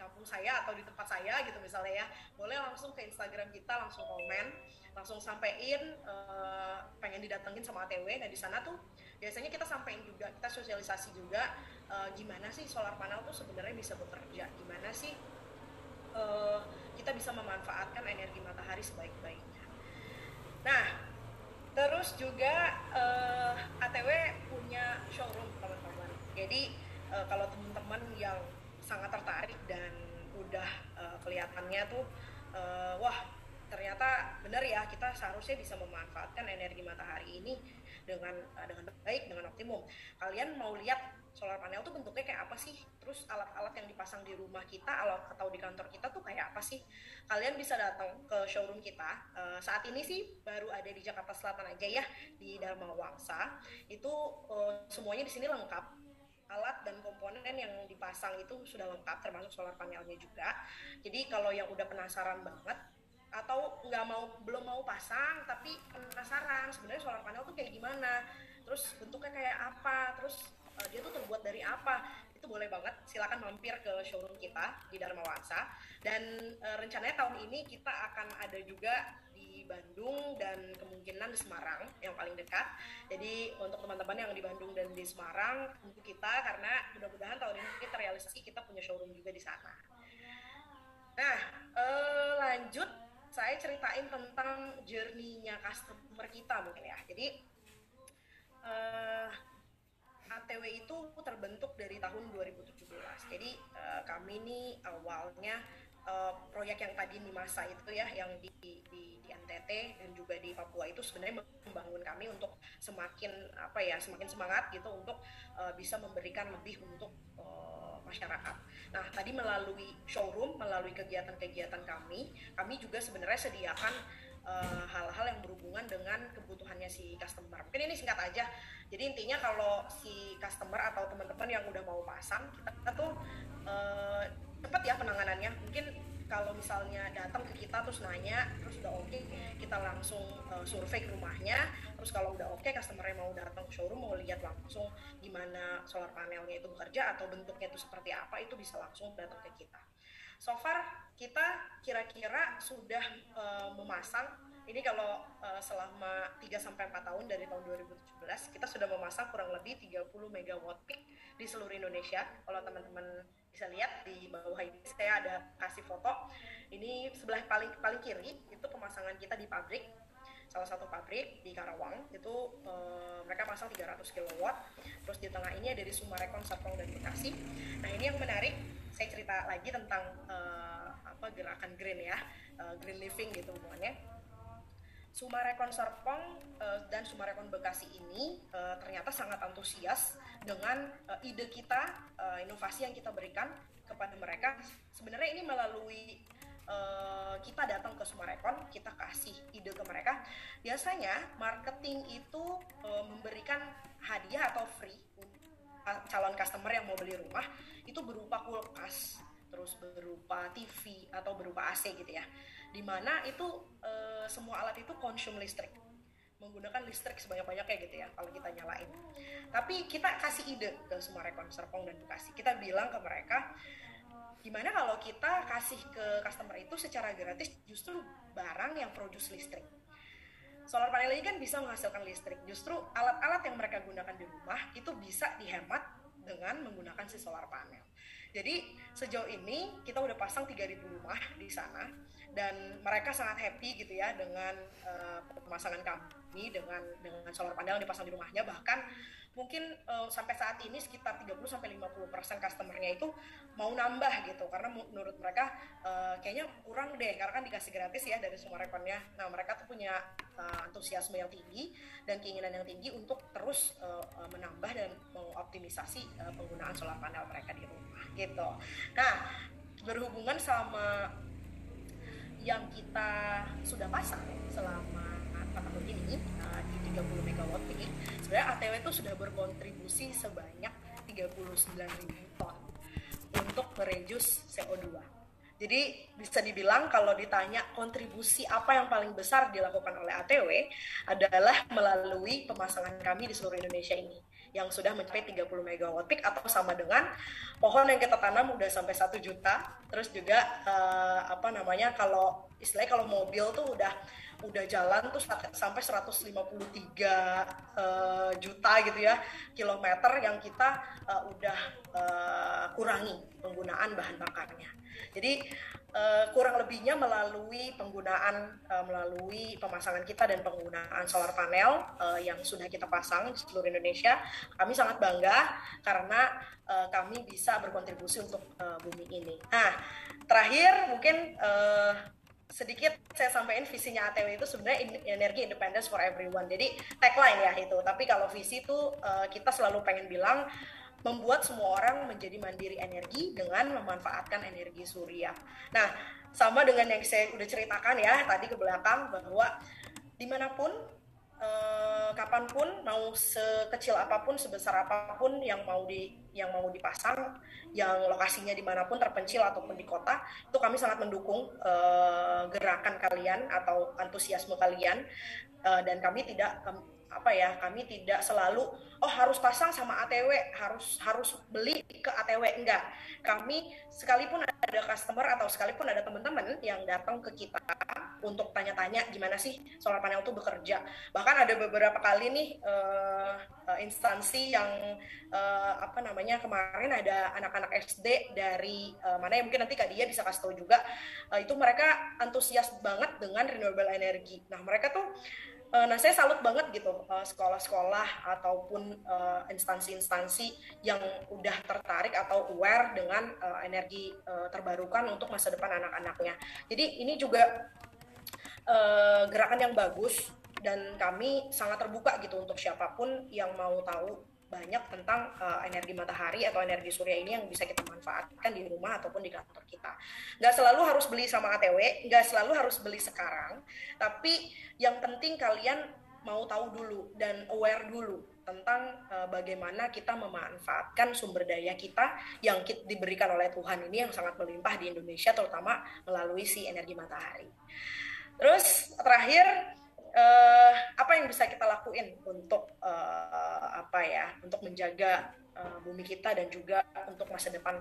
kampung saya atau di tempat saya gitu misalnya ya boleh langsung ke Instagram kita langsung komen langsung sampein uh, pengen didatengin sama ATW nah di sana tuh biasanya kita sampein juga kita sosialisasi juga uh, gimana sih solar panel tuh sebenarnya bisa bekerja? Gimana sih uh, kita bisa memanfaatkan energi matahari sebaik-baiknya? Nah terus juga uh, ATW punya showroom teman-teman. Jadi uh, kalau teman-teman yang sangat tertarik dan udah uh, kelihatannya tuh uh, wah ternyata benar ya kita seharusnya bisa memanfaatkan energi matahari ini dengan uh, dengan baik dengan optimum. Kalian mau lihat solar panel tuh bentuknya kayak apa sih? Terus alat-alat yang dipasang di rumah kita atau di kantor kita tuh kayak apa sih? Kalian bisa datang ke showroom kita. Uh, saat ini sih baru ada di Jakarta Selatan aja ya di Dharma Wangsa. Itu uh, semuanya di sini lengkap alat dan komponen yang dipasang itu sudah lengkap termasuk solar panelnya juga jadi kalau yang udah penasaran banget atau nggak mau belum mau pasang tapi penasaran sebenarnya solar panel tuh kayak gimana terus bentuknya kayak apa terus uh, dia tuh terbuat dari apa itu boleh banget silakan mampir ke showroom kita di Dharma Wangsa dan uh, rencananya tahun ini kita akan ada juga Bandung dan kemungkinan di Semarang yang paling dekat. Jadi untuk teman-teman yang di Bandung dan di Semarang untuk kita karena mudah-mudahan tahun ini terrealisasi kita punya showroom juga di sana. Nah, eh, lanjut saya ceritain tentang journey-nya customer kita mungkin ya. Jadi eh, ATW itu terbentuk dari tahun 2017. Jadi eh, kami ini awalnya uh, proyek yang tadi di masa itu ya yang di, di di NTT dan juga di Papua itu sebenarnya membangun kami untuk semakin apa ya semakin semangat gitu untuk uh, bisa memberikan lebih untuk uh, masyarakat. Nah tadi melalui showroom melalui kegiatan-kegiatan kami kami juga sebenarnya sediakan hal-hal uh, yang berhubungan dengan kebutuhannya si customer. Mungkin ini singkat aja. Jadi intinya kalau si customer atau teman-teman yang udah mau pasang, kita, kita tuh uh, cepat ya penanganannya mungkin kalau misalnya datang ke kita terus nanya terus udah oke okay, kita langsung uh, survei ke rumahnya. Terus kalau udah oke okay, customernya mau datang ke showroom mau lihat langsung gimana solar panelnya itu bekerja atau bentuknya itu seperti apa itu bisa langsung datang ke kita. So far kita kira-kira sudah uh, memasang. Ini kalau uh, selama 3 sampai 4 tahun dari tahun 2017 kita sudah memasang kurang lebih 30 megawatt peak di seluruh Indonesia. Kalau teman-teman bisa lihat di bawah ini saya ada kasih foto. Ini sebelah paling paling kiri itu pemasangan kita di pabrik salah satu pabrik di Karawang. Itu uh, mereka pasang 300 kW terus di tengah ini ada di Sumarekon Serpong dan Bekasi. Nah ini yang menarik saya cerita lagi tentang uh, apa gerakan green ya uh, green living gitu hubungannya Sumarekon Serpong uh, dan Sumarekon Bekasi ini uh, ternyata sangat antusias dengan uh, ide kita, uh, inovasi yang kita berikan kepada mereka. Sebenarnya ini melalui uh, kita datang ke Sumarekon, kita kasih ide ke mereka. Biasanya marketing itu uh, memberikan hadiah atau free calon customer yang mau beli rumah itu berupa kulkas, terus berupa TV atau berupa AC gitu ya di mana itu e, semua alat itu konsum listrik. Menggunakan listrik sebanyak-banyaknya gitu ya kalau kita nyalain. Tapi kita kasih ide ke semua rekon Serpong dan Bekasi. Kita bilang ke mereka gimana kalau kita kasih ke customer itu secara gratis justru barang yang produce listrik? Solar panel ini kan bisa menghasilkan listrik. Justru alat-alat yang mereka gunakan di rumah itu bisa dihemat dengan menggunakan si solar panel jadi sejauh ini kita udah pasang 3000 rumah di sana dan mereka sangat happy gitu ya dengan uh, pemasangan kami dengan dengan solar panel yang dipasang di rumahnya. Bahkan mungkin uh, sampai saat ini sekitar 30 sampai 50 persen customernya itu mau nambah gitu. Karena menurut mereka uh, kayaknya kurang deh. Karena kan dikasih gratis ya dari semua rekonnya nah mereka tuh punya uh, antusiasme yang tinggi dan keinginan yang tinggi untuk terus uh, menambah dan mengoptimisasi uh, penggunaan solar panel mereka di rumah gitu. Nah berhubungan sama yang kita sudah pasang selama 4 tahun ini uh, di 30 megawatt ini sebenarnya ATW itu sudah berkontribusi sebanyak 39 ribu ton untuk mereduce CO2 jadi bisa dibilang kalau ditanya kontribusi apa yang paling besar dilakukan oleh ATW adalah melalui pemasangan kami di seluruh Indonesia ini yang sudah mencapai 30 megawatt peak atau sama dengan pohon yang kita tanam udah sampai satu juta. Terus juga uh, apa namanya kalau istilahnya kalau mobil tuh udah udah jalan tuh sampai 153 uh, eh, juta gitu ya kilometer yang kita uh, udah uh, kurangi penggunaan bahan bakarnya. Jadi uh, kurang lebihnya melalui penggunaan uh, melalui pemasangan kita dan penggunaan solar panel uh, yang sudah kita pasang di seluruh Indonesia, kami sangat bangga karena uh, kami bisa berkontribusi untuk uh, bumi ini. Nah, terakhir mungkin uh, sedikit saya sampaikan visinya ATW itu sebenarnya energi independence for everyone. Jadi tagline ya itu. Tapi kalau visi itu uh, kita selalu pengen bilang membuat semua orang menjadi mandiri energi dengan memanfaatkan energi surya. Nah, sama dengan yang saya udah ceritakan ya tadi ke belakang bahwa di mana pun eh, kapan pun mau sekecil apa pun sebesar apa pun yang mau di yang mau dipasang yang lokasinya di mana pun terpencil ataupun di kota itu kami sangat mendukung eh, gerakan kalian atau antusiasme kalian. Eh, dan kami tidak apa ya kami tidak selalu oh harus pasang sama ATW harus harus beli ke ATW enggak. Kami sekalipun ada customer atau sekalipun ada teman-teman yang datang ke kita untuk tanya-tanya gimana sih solar panel itu bekerja. Bahkan ada beberapa kali nih uh, instansi yang uh, apa namanya kemarin ada anak-anak SD dari uh, mana yang mungkin nanti Kak Dia bisa kasih tahu juga. Uh, itu mereka antusias banget dengan renewable energy. Nah mereka tuh Eh, nah saya salut banget gitu eh, sekolah-sekolah ataupun eh, instansi-instansi yang udah tertarik atau aware dengan energi terbarukan untuk masa depan anak-anaknya. Jadi ini juga gerakan yang bagus dan kami sangat terbuka gitu untuk siapa pun yang mau tahu banyak tentang uh, energi matahari atau energi surya ini yang bisa kita manfaatkan di rumah ataupun di kantor kita. Nggak selalu harus beli sama ATW, nggak selalu harus beli sekarang, tapi yang penting kalian mau tahu dulu dan aware dulu tentang uh, bagaimana kita memanfaatkan sumber daya kita yang kita diberikan oleh Tuhan ini yang sangat melimpah di Indonesia terutama melalui si energi matahari. Terus terakhir uh, apa yang bisa kita lakuin untuk uh, apa ya untuk menjaga uh, bumi kita dan juga untuk masa depan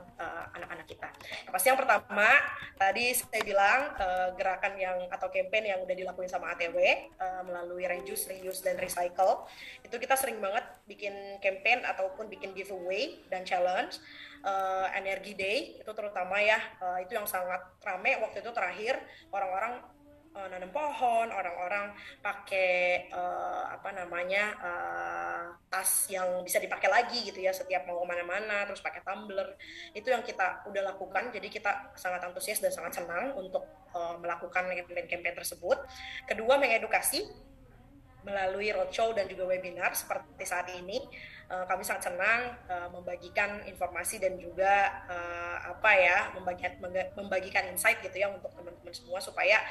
anak-anak uh, kita. Nah, pasti yang pertama tadi saya bilang uh, gerakan yang atau campaign yang udah dilakuin sama ATW uh, melalui reduce, reuse dan recycle itu kita sering banget bikin campaign ataupun bikin giveaway dan challenge uh, energy day itu terutama ya uh, itu yang sangat rame waktu itu terakhir orang-orang uh, nanam pohon, orang-orang pakai uh, apa namanya uh, tas yang bisa dipakai lagi gitu ya setiap mau ke mana-mana, terus pakai tumbler. Itu yang kita udah lakukan. Jadi kita sangat antusias dan sangat senang untuk uh, melakukan campaign-campaign tersebut. Kedua, mengedukasi melalui roadshow dan juga webinar seperti saat ini uh, kami sangat senang uh, membagikan informasi dan juga uh, apa ya membagikan membagikan insight gitu ya untuk teman-teman semua supaya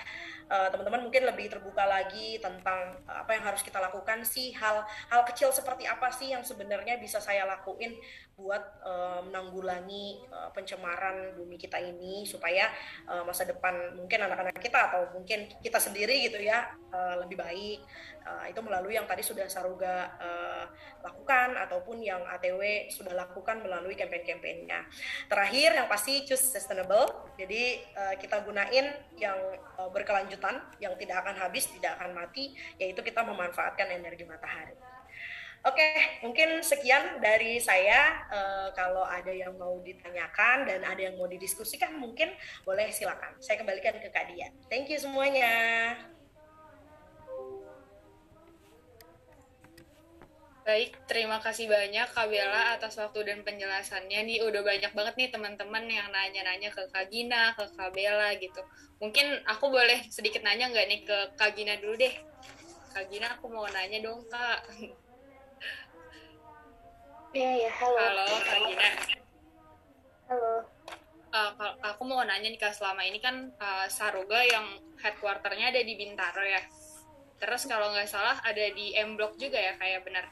teman-teman mungkin lebih terbuka lagi tentang apa yang harus kita lakukan sih hal hal kecil seperti apa sih yang sebenarnya bisa saya lakuin buat uh, menanggulangi uh, pencemaran bumi kita ini supaya uh, masa depan mungkin anak-anak kita atau mungkin kita sendiri gitu ya uh, lebih baik uh, itu melalui yang tadi sudah Saruga uh, lakukan ataupun yang ATW sudah lakukan melalui campaign-campaignnya. Terakhir yang pasti choose sustainable. Jadi uh, kita gunain yang uh, berkelanjutan, yang tidak akan habis, tidak akan mati, yaitu kita memanfaatkan energi matahari. Oke, okay, mungkin sekian dari saya. Uh, kalau ada yang mau ditanyakan dan ada yang mau didiskusikan, mungkin boleh silakan. Saya kembalikan ke Kak Dia. Thank you semuanya. Baik, terima kasih banyak Kak Bella atas waktu dan penjelasannya. Nih udah banyak banget nih teman-teman yang nanya-nanya ke Kak Gina, ke Kak Bella gitu. Mungkin aku boleh sedikit nanya nggak nih ke Kak Gina dulu deh. Kak Gina, aku mau nanya dong Kak. Iya, ya, halo. Halo, Kak Gina. Halo. Uh, aku mau nanya nih Kak, selama ini kan uh, Saruga yang headquarternya ada di Bintaro ya. Terus kalau nggak salah ada di M Block juga ya, kayak benar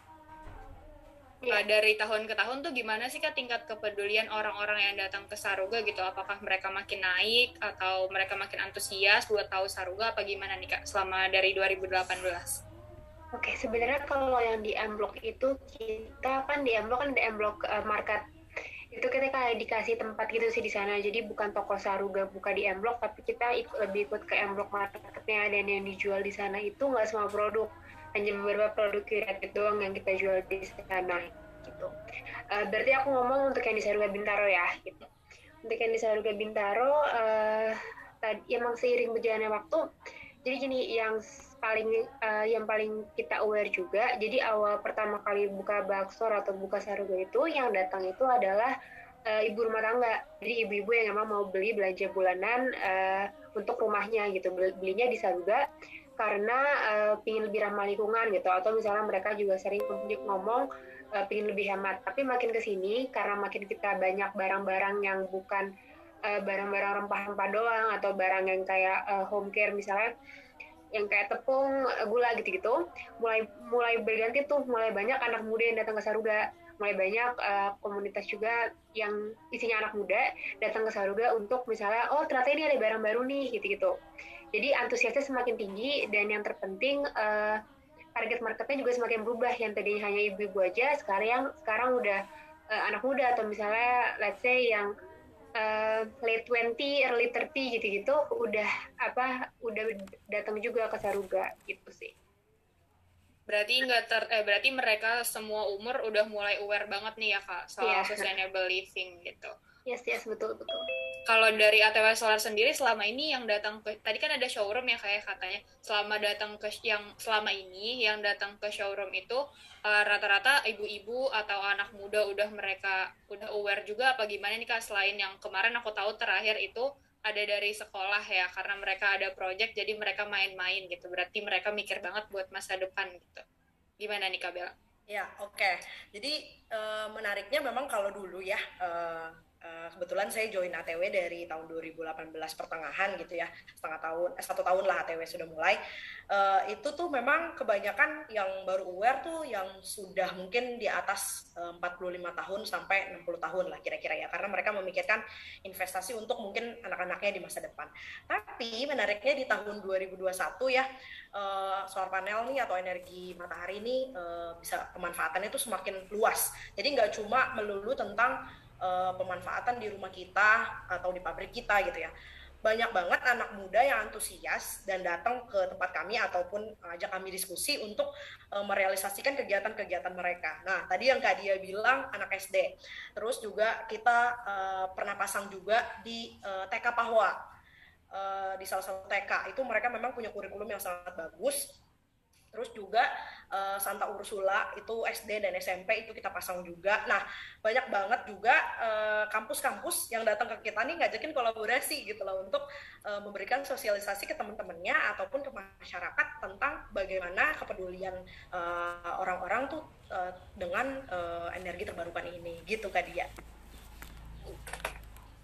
yeah. Iya. dari tahun ke tahun tuh gimana sih kak tingkat kepedulian orang-orang yang datang ke Saruga gitu apakah mereka makin naik atau mereka makin antusias buat tahu Saruga apa gimana nih kak selama dari 2018 Oke, sebenarnya kalau yang di M Block itu kita kan di M Block kan di M Block uh, market itu kita kayak dikasih tempat gitu sih di sana jadi bukan toko Saruga buka di M Block tapi kita ikut, lebih ikut ke M Block marketnya dan yang dijual di sana itu nggak semua produk hanya beberapa produk kreatif doang yang kita jual di sana gitu. Uh, berarti aku ngomong untuk yang di Saruga Bintaro ya gitu. Untuk yang di Saruga Bintaro uh, tadi emang seiring berjalannya waktu jadi gini yang paling uh, yang paling kita aware juga jadi awal pertama kali buka baksor atau buka saruga itu yang datang itu adalah uh, ibu rumah tangga. Jadi ibu-ibu yang emang mau beli belanja bulanan uh, untuk rumahnya gitu. Belinya di saruga karena uh, pingin lebih ramah lingkungan gitu. Atau misalnya mereka juga sering ngomong uh, pingin lebih hemat. Tapi makin ke sini karena makin kita banyak barang-barang yang bukan barang-barang rempah-rempah doang atau barang yang kayak uh, home care misalnya yang kayak tepung gula gitu-gitu mulai mulai berganti tuh mulai banyak anak muda yang datang ke Saruga mulai banyak uh, komunitas juga yang isinya anak muda datang ke Saruga untuk misalnya oh ternyata ini ada barang baru nih gitu-gitu jadi antusiasnya semakin tinggi dan yang terpenting uh, target marketnya juga semakin berubah. Yang tadinya hanya ibu-ibu aja, sekarang sekarang udah uh, anak muda atau misalnya let's say yang uh, late 20, early 30 gitu-gitu udah apa udah datang juga ke Saruga gitu sih. Berarti enggak ter eh berarti mereka semua umur udah mulai aware banget nih ya Kak soal yeah. sustainable living gitu. Yes, yes, betul, betul. Kalau dari ATW Solar sendiri selama ini yang datang ke tadi kan ada showroom ya kayak katanya selama datang ke yang selama ini yang datang ke showroom itu uh, rata-rata ibu-ibu atau anak muda udah mereka udah aware juga apa gimana nih Kak selain yang kemarin aku tahu terakhir itu ada dari sekolah ya karena mereka ada project jadi mereka main-main gitu. Berarti mereka mikir banget buat masa depan gitu. Gimana nih Kak Bella? Ya, oke. Okay. Jadi uh, menariknya memang kalau dulu ya uh, Uh, kebetulan saya join ATW dari tahun 2018 pertengahan gitu ya setengah tahun eh, satu tahun lah ATW sudah mulai. Uh, itu tuh memang kebanyakan yang baru aware tuh yang sudah mungkin di atas uh, 45 tahun sampai 60 tahun lah kira-kira ya karena mereka memikirkan investasi untuk mungkin anak-anaknya di masa depan. Tapi menariknya di tahun 2021 ya uh, solar panel nih atau energi matahari ini uh, bisa pemanfaatannya itu semakin luas. Jadi nggak cuma melulu tentang uh, pemanfaatan di rumah kita atau di pabrik kita gitu ya banyak banget anak muda yang antusias dan datang ke tempat kami ataupun ajak kami diskusi untuk uh, merealisasikan kegiatan-kegiatan mereka. Nah, tadi yang Kak Dia bilang anak SD. Terus juga kita uh, pernah pasang juga di uh, TK Pahwa. uh, di salah satu TK itu mereka memang punya kurikulum yang sangat bagus Terus juga uh, Santa Ursula itu SD dan SMP itu kita pasang juga. Nah banyak banget juga eh, kampus-kampus uh, yang datang ke kita nih ngajakin kolaborasi gitu loh untuk uh, memberikan sosialisasi ke teman-temannya ataupun ke masyarakat tentang bagaimana kepedulian orang-orang uh, tuh uh, dengan uh, energi terbarukan ini gitu kak dia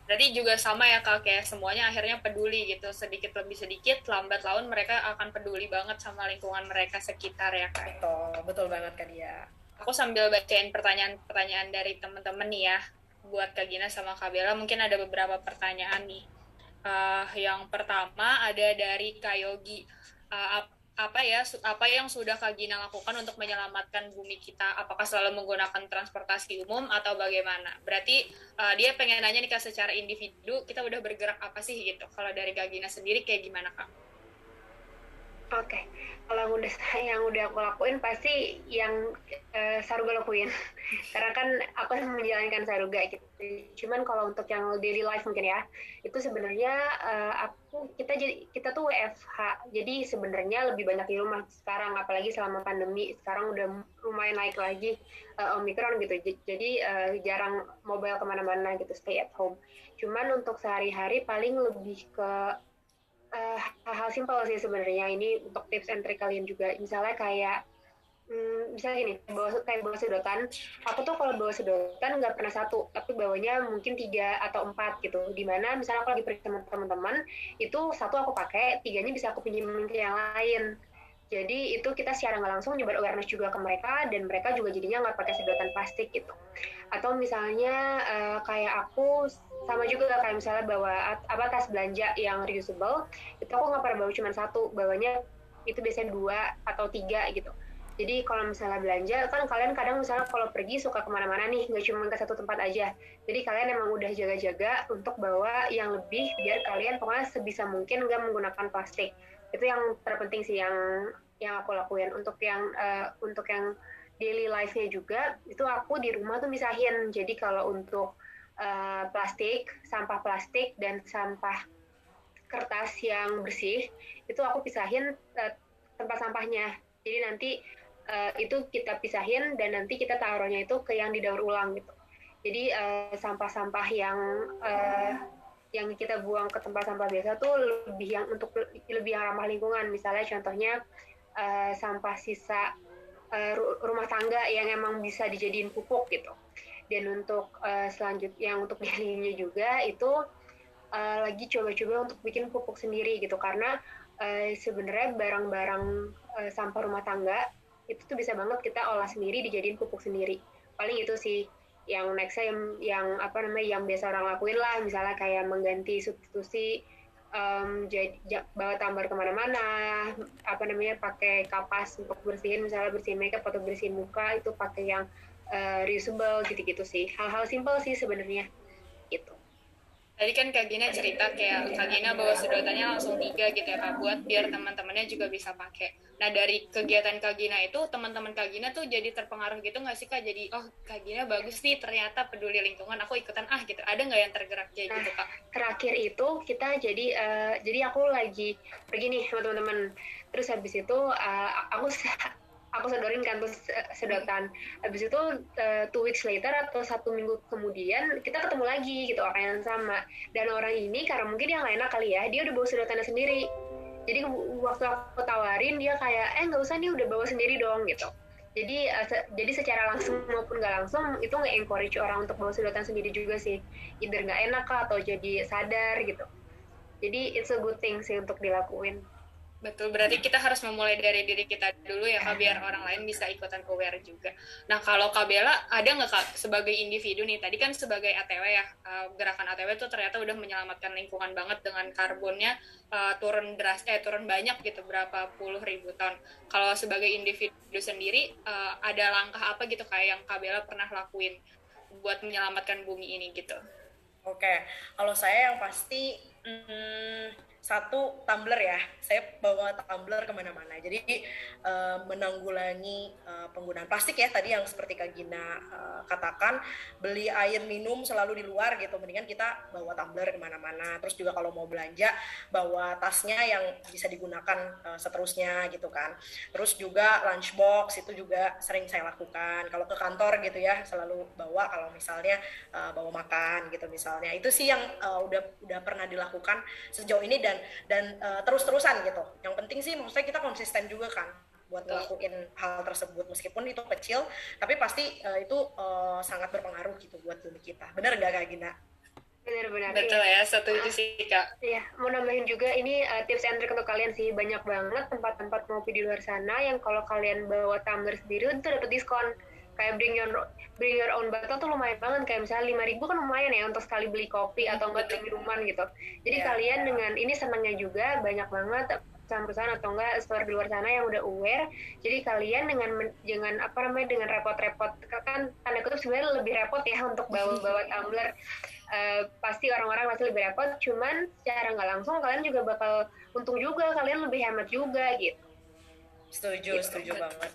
berarti juga sama ya kak kayak semuanya akhirnya peduli gitu. Sedikit lebih sedikit lambat laun mereka akan peduli banget sama lingkungan mereka sekitar ya kak betul betul banget kak dia. Aku sambil bacain pertanyaan-pertanyaan dari teman-teman nih ya buat kak Gina sama kak Bella. Mungkin ada beberapa pertanyaan nih. Uh, yang pertama ada dari kak Yogi uh, apa ya apa yang sudah Kak Gina lakukan untuk menyelamatkan bumi kita? Apakah selalu menggunakan transportasi umum atau bagaimana? Berarti uh, dia pengen nanya nih Kak secara individu kita udah bergerak apa sih gitu? Kalau dari Kak Gina sendiri kayak gimana Kak Oke, okay. kalau yang udah yang udah aku lakuin pasti yang uh, Saruga lakuin, karena kan aku menjalankan Saruga gitu. Cuman kalau untuk yang daily life mungkin ya, itu sebenarnya uh, aku kita jadi kita tuh WFH, jadi sebenarnya lebih banyak di rumah sekarang, apalagi selama pandemi sekarang udah lumayan naik lagi uh, omikron gitu. Jadi uh, jarang mobile ke mana-mana gitu, stay at home. Cuman untuk sehari-hari paling lebih ke uh, hal-hal simpel sih sebenarnya. Ini untuk tips and trick kalian juga. Misalnya kayak hmm, misalnya gini bawa kayak bawa sedotan. Aku tuh kalau bawa sedotan nggak pernah satu tapi bawanya mungkin tiga atau empat gitu. Di mana misalnya aku lagi pergi sama teman-teman itu satu aku pakai tiganya bisa aku pinjemin ke yang lain. Jadi itu kita secara nggak langsung nyebar awareness juga ke mereka dan mereka juga jadinya nggak pakai sedotan plastik gitu. Atau misalnya uh, kayak aku sama juga kayak misalnya bawa apa tas belanja yang reusable itu aku nggak pernah bawa cuma satu bawanya itu biasanya dua atau tiga gitu. Jadi kalau misalnya belanja kan kalian kadang misalnya kalau pergi suka ke mana-mana nih nggak cuma ke satu tempat aja. Jadi kalian emang udah jaga-jaga untuk bawa yang lebih biar kalian pokoknya sebisa mungkin nggak menggunakan plastik. Itu yang terpenting sih yang yang aku lakuin. Untuk yang uh, untuk yang daily life-nya juga itu aku di rumah tuh misahin. Jadi kalau untuk uh, plastik, sampah plastik dan sampah kertas yang bersih itu aku pisahin uh, tempat sampahnya. Jadi nanti uh, itu kita pisahin dan nanti kita taruhnya itu ke yang didaur ulang gitu. Jadi sampah-sampah uh, yang uh, yang kita buang ke tempat sampah biasa tuh lebih yang untuk lebih yang ramah lingkungan. Misalnya contohnya uh, sampah sisa uh, rumah tangga yang emang bisa dijadiin pupuk gitu dan untuk uh, selanjutnya yang untuk dailynya juga itu uh, lagi coba-coba untuk bikin pupuk sendiri gitu. Karena uh, sebenarnya barang-barang uh, sampah rumah tangga itu tuh bisa banget kita olah sendiri dijadiin pupuk sendiri. Paling itu sih yang nextnya yang, yang apa namanya yang biasa orang lakuin lah. Misalnya kayak mengganti substitusi um, jadi bawa tambar ke mana-mana apa namanya pakai kapas untuk bersihin. Misalnya bersihin makeup atau bersihin muka itu pakai yang uh, reusable gitu-gitu sih. Hal-hal simpel sih sebenarnya. Gitu. Tadi kan Kak Gina cerita kayak Kak Gina bawa sedotannya langsung tiga gitu ya Kak buat biar teman-temannya juga bisa pakai. Nah dari kegiatan Kak Gina itu teman-teman Kak Gina tuh jadi terpengaruh gitu nggak sih Kak? Jadi oh Kak Gina bagus nih ternyata peduli lingkungan aku ikutan ah gitu. Ada nggak yang tergerak kayak nah, gitu Kak? terakhir itu kita jadi uh, jadi aku lagi pergi nih sama teman-teman. Terus habis itu uh, aku aku sedorin kan terus sedotan. Habis itu uh, two weeks later atau satu minggu kemudian kita ketemu lagi gitu orang yang sama. Dan orang ini karena mungkin nggak enak kali ya dia udah bawa sedotannya sendiri. Jadi waktu aku tawarin dia kayak eh nggak usah nih udah bawa sendiri dong gitu. Jadi uh, se jadi secara langsung maupun nggak langsung itu nggak encourage orang untuk bawa sedotan sendiri juga sih. Either nggak enak atau jadi sadar gitu. Jadi it's a good thing sih untuk dilakuin Betul, berarti kita harus memulai dari diri kita dulu ya Kak, biar orang lain bisa ikutan aware juga. Nah, kalau Kak Bella, ada nggak Kak, sebagai individu nih, tadi kan sebagai ATW ya, eh, gerakan ATW itu ternyata udah menyelamatkan lingkungan banget dengan karbonnya uh, turun deras, eh turun banyak gitu, berapa puluh ribu ton. Kalau sebagai individu sendiri, uh, ada langkah apa gitu kayak yang Kak Bella pernah lakuin buat menyelamatkan bumi ini gitu? Oke, kalau saya yang pasti, hmm, satu tumbler ya. Saya bawa tumbler ke mana-mana. Jadi uh, menanggulangi uh, penggunaan plastik ya tadi yang seperti Kak Gina uh, katakan beli air minum selalu di luar gitu. Mendingan kita bawa tumbler ke mana-mana. Terus juga kalau mau belanja bawa tasnya yang bisa digunakan uh, seterusnya gitu kan. Terus juga lunchbox itu juga sering saya lakukan. Kalau ke kantor gitu ya selalu bawa kalau misalnya uh, bawa makan gitu misalnya. Itu sih yang uh, udah udah pernah dilakukan sejauh ini dan dan uh, terus-terusan gitu. Yang penting sih maksudnya kita konsisten juga kan buat ngelakuin hal tersebut meskipun itu kecil tapi pasti uh, itu uh, sangat berpengaruh gitu buat bumi kita. Bener nggak Kak Gina? Benar-benar. Betul iya. ya, setuju sih Kak. Iya, mau nambahin juga ini uh, tips and trick untuk kalian sih banyak banget tempat-tempat ngopi di luar sana yang kalau kalian bawa tumbler sendiri itu dapat diskon kayak bring your bring your own bottle tuh lumayan banget. Kayak misalnya lima ribu kan lumayan ya untuk sekali beli kopi atau enggak beli minuman gitu. Jadi yeah, kalian yeah. dengan ini senangnya juga banyak banget perusahaan-perusahaan atau enggak store di luar sana yang udah aware. Jadi kalian dengan dengan apa namanya dengan repot-repot kan tanda kutip sebenarnya lebih repot ya untuk bawa-bawa tumbler. Uh, pasti orang-orang masih lebih repot. Cuman secara nggak langsung kalian juga bakal untung juga kalian lebih hemat juga gitu. Setuju gitu. setuju banget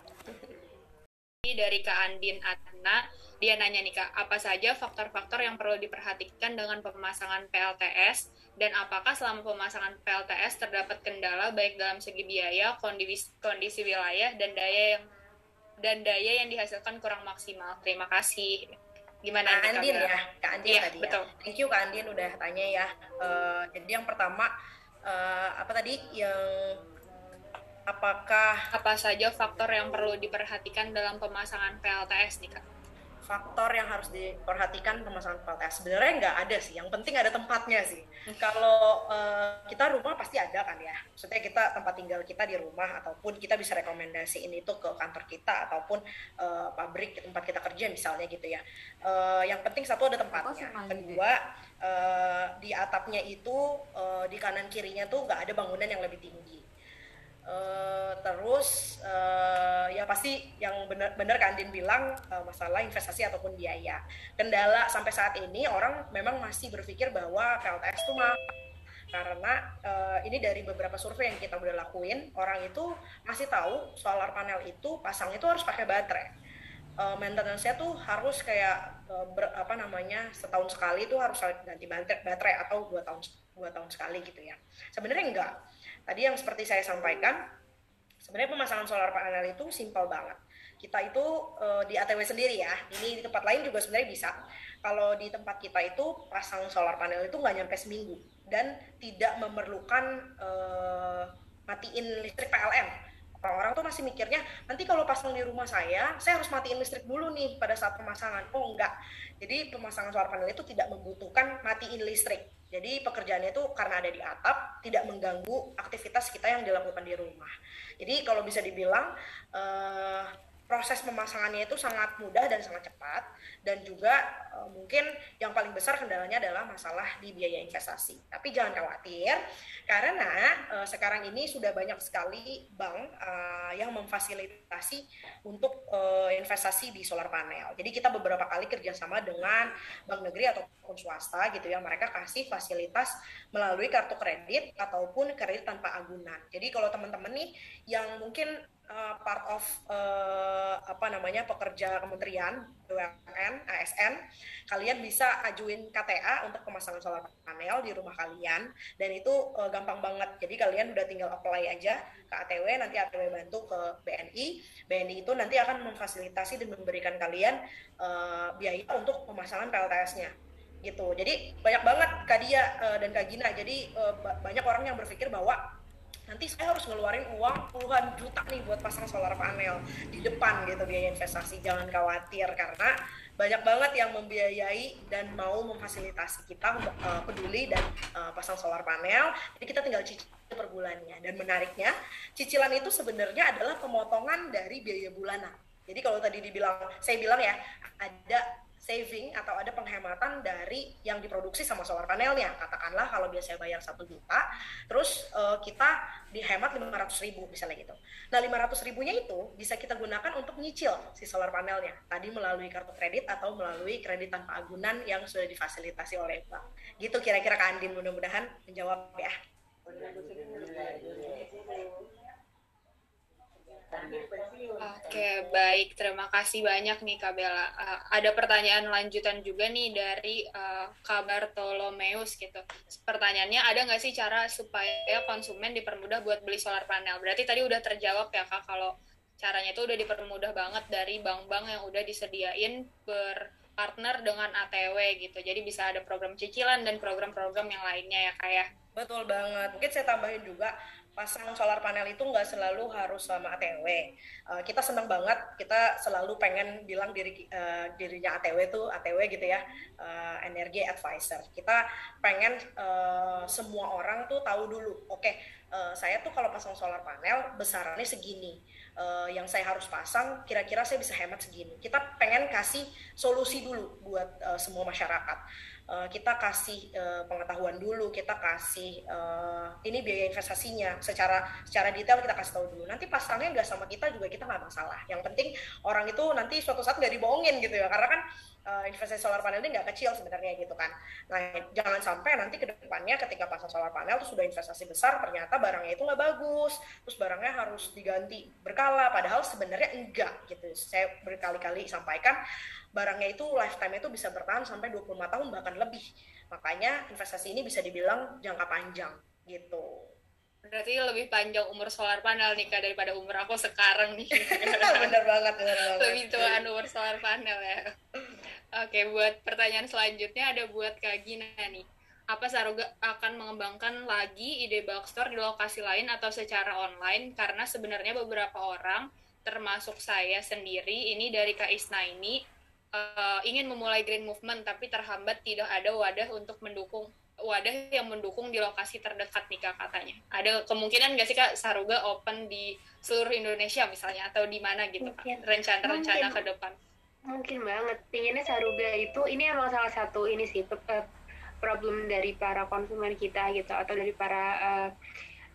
dari Kak Andin Atna, dia nanya nih Kak, apa saja faktor-faktor yang perlu diperhatikan dengan pemasangan PLTS dan apakah selama pemasangan PLTS terdapat kendala baik dalam segi biaya, kondisi, kondisi wilayah dan daya yang dan daya yang dihasilkan kurang maksimal. Terima kasih. Gimana Kak Andin ya, Kak Andin ya, tadi ya. betul. ya. Thank you Kak Andin udah tanya ya. Uh, jadi yang pertama uh, apa tadi yang Apakah apa saja faktor yang perlu diperhatikan dalam pemasangan PLTS nih kak? Faktor yang harus diperhatikan pemasangan PLTS sebenarnya nggak ada sih. Yang penting ada tempatnya sih. Kalau uh, kita rumah pasti ada kan ya. Maksudnya kita tempat tinggal kita di rumah ataupun kita bisa rekomendasiin itu ke kantor kita ataupun uh, pabrik tempat kita kerja misalnya gitu ya. Uh, yang penting satu ada tempatnya. Kedua uh, di atapnya itu uh, di kanan kirinya tuh nggak ada bangunan yang lebih tinggi Uh, terus uh, ya pasti yang benar-benar Kandin bilang uh, masalah investasi ataupun biaya. Kendala sampai saat ini orang memang masih berpikir bahwa PLTS itu mah karena uh, ini dari beberapa survei yang kita udah lakuin orang itu masih tahu solar panel itu pasang itu harus pakai baterai. Uh, maintenance-nya tuh harus kayak uh, ber, apa namanya setahun sekali itu harus ganti baterai, baterai atau dua tahun dua tahun sekali gitu ya. Sebenarnya enggak Tadi yang seperti saya sampaikan, sebenarnya pemasangan solar panel itu simpel banget. Kita itu e, di ATW sendiri ya, ini di tempat lain juga sebenarnya bisa. Kalau di tempat kita itu pasang solar panel itu nggak nyampe seminggu dan tidak memerlukan e, matiin listrik PLN orang-orang tuh masih mikirnya nanti kalau pasang di rumah saya saya harus matiin listrik dulu nih pada saat pemasangan. Oh enggak. Jadi pemasangan solar panel itu tidak membutuhkan matiin listrik. Jadi pekerjaannya itu karena ada di atap, tidak mengganggu aktivitas kita yang dilakukan di rumah. Jadi kalau bisa dibilang uh, proses pemasangannya itu sangat mudah dan sangat cepat. Dan juga uh, mungkin yang paling besar kendalanya adalah masalah di biaya investasi. Tapi jangan khawatir karena uh, sekarang ini sudah banyak sekali bank uh, yang memfasilitasi untuk investasi di solar panel. Jadi kita beberapa kali kerjasama dengan bank negeri ataupun swasta gitu ya, mereka kasih fasilitas melalui kartu kredit ataupun kredit tanpa agunan. Jadi kalau teman-teman nih yang mungkin part of uh, apa namanya pekerja kementerian BUMN ASN kalian bisa ajuin KTA untuk pemasangan solar panel di rumah kalian. Dan itu uh, gampang banget. Jadi kalian udah tinggal apply aja ke ATW nanti ATW bantu ke BNI BNI itu nanti akan memfasilitasi dan memberikan kalian uh, biaya untuk pemasangan PLTS-nya gitu. Jadi banyak banget Kak Dia uh, dan Kak Gina. Jadi uh, banyak orang yang berpikir bahwa nanti saya harus ngeluarin uang puluhan juta nih buat pasang solar panel di depan gitu biaya investasi. Jangan khawatir karena banyak banget yang membiayai dan mau memfasilitasi kita uh, peduli dan uh, pasang solar panel. Jadi kita tinggal cicil per bulannya. Dan menariknya cicilan itu sebenarnya adalah pemotongan dari biaya bulanan. Jadi kalau tadi dibilang saya bilang ya ada saving atau ada penghematan dari yang diproduksi sama solar panelnya. Katakanlah kalau biasanya bayar satu juta, terus uh, kita dihemat 500 ribu misalnya gitu. Nah 500 ribunya itu bisa kita gunakan untuk nyicil si solar panelnya. Tadi melalui kartu kredit atau melalui kredit tanpa agunan yang sudah difasilitasi oleh bank. Gitu kira-kira Kak Andin mudah-mudahan menjawab ya. Oke, baik. Terima kasih banyak nih Kak Bella. Uh, ada pertanyaan lanjutan juga nih dari uh, Kak Bartolomeus gitu. Pertanyaannya, ada nggak sih cara supaya konsumen dipermudah buat beli solar panel? Berarti tadi udah terjawab ya Kak, kalau caranya itu udah dipermudah banget dari bank-bank yang udah disediain berpartner dengan ATW gitu. Jadi bisa ada program cicilan dan program-program yang lainnya ya Kak ya. Betul banget. Mungkin saya tambahin juga pasang solar panel itu nggak selalu harus sama ATW. Uh, kita senang banget, kita selalu pengen bilang diri uh, dirinya ATW itu ATW gitu ya, uh, energi advisor. Kita pengen uh, semua orang tuh tahu dulu, oke, okay, uh, saya tuh kalau pasang solar panel besarannya segini. Uh, yang saya harus pasang kira-kira saya bisa hemat segini. Kita pengen kasih solusi dulu buat uh, semua masyarakat uh, kita kasih uh, pengetahuan dulu, kita kasih uh, ini biaya investasinya secara secara detail kita kasih tahu dulu. Nanti pasangnya nggak sama kita juga kita nggak masalah. Yang penting orang itu nanti suatu saat nggak dibohongin gitu ya, karena kan uh, investasi solar panel ini nggak kecil sebenarnya gitu kan. Nah jangan sampai nanti ke depannya ketika pasang solar panel itu sudah investasi besar ternyata barangnya itu nggak bagus, terus barangnya harus diganti berkala, padahal sebenarnya enggak gitu. Saya berkali-kali sampaikan barangnya itu lifetime itu bisa bertahan sampai 25 tahun bahkan lebih. Makanya investasi ini bisa dibilang jangka panjang gitu. Berarti lebih panjang umur solar panel nih Kak daripada umur aku sekarang nih. bener banget, bener banget. Lebih tuaan umur solar panel ya. Oke, buat pertanyaan selanjutnya ada buat Kak Gina nih. Apa Saruga akan mengembangkan lagi ide bulk store di lokasi lain atau secara online? Karena sebenarnya beberapa orang, termasuk saya sendiri, ini dari Kak Isna ini, uh, ingin memulai green movement tapi terhambat tidak ada wadah untuk mendukung wadah yang mendukung di lokasi terdekat nih kak katanya. Ada kemungkinan nggak sih kak Saruga open di seluruh Indonesia misalnya atau di mana gitu kak rencana-rencana ke depan? Mungkin banget. Pinginnya Saruga itu ini emang salah satu ini sih eh, problem dari para konsumen kita gitu atau dari para uh,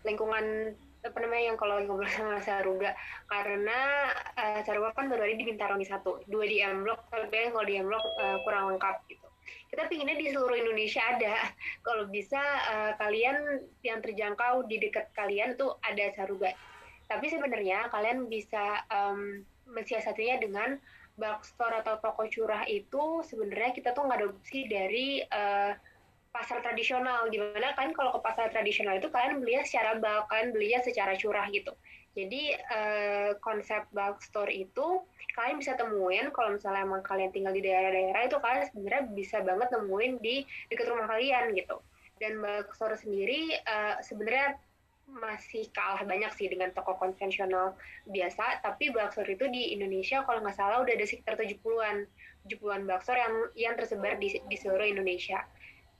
lingkungan apa namanya yang kalau ngobrol sama Saruga. Karena uh, Saruga kan baru ada di satu. Dua di M Block tapi kalau di M Block uh, kurang lengkap gitu. Kita pinginnya di seluruh Indonesia ada. Kalau bisa uh, kalian yang terjangkau di dekat kalian tuh ada Saruga. Tapi sebenarnya kalian bisa um, mensiasatinya dengan bulk store atau toko curah itu sebenarnya kita tuh ngadopsi dari uh, pasar tradisional gimana kan kalau ke pasar tradisional itu kalian belinya secara bulk kalian belinya secara curah gitu. Jadi uh, konsep bulk store itu kalian bisa temuin kalau misalnya emang kalian tinggal di daerah-daerah itu kalian sebenarnya bisa banget nemuin di dekat rumah kalian gitu. Dan bulk store sendiri uh, sebenarnya masih kalah banyak sih dengan toko konvensional biasa tapi bulk store itu di Indonesia kalau nggak salah udah ada sekitar 70-an 70-an bulk store yang yang tersebar di, di seluruh Indonesia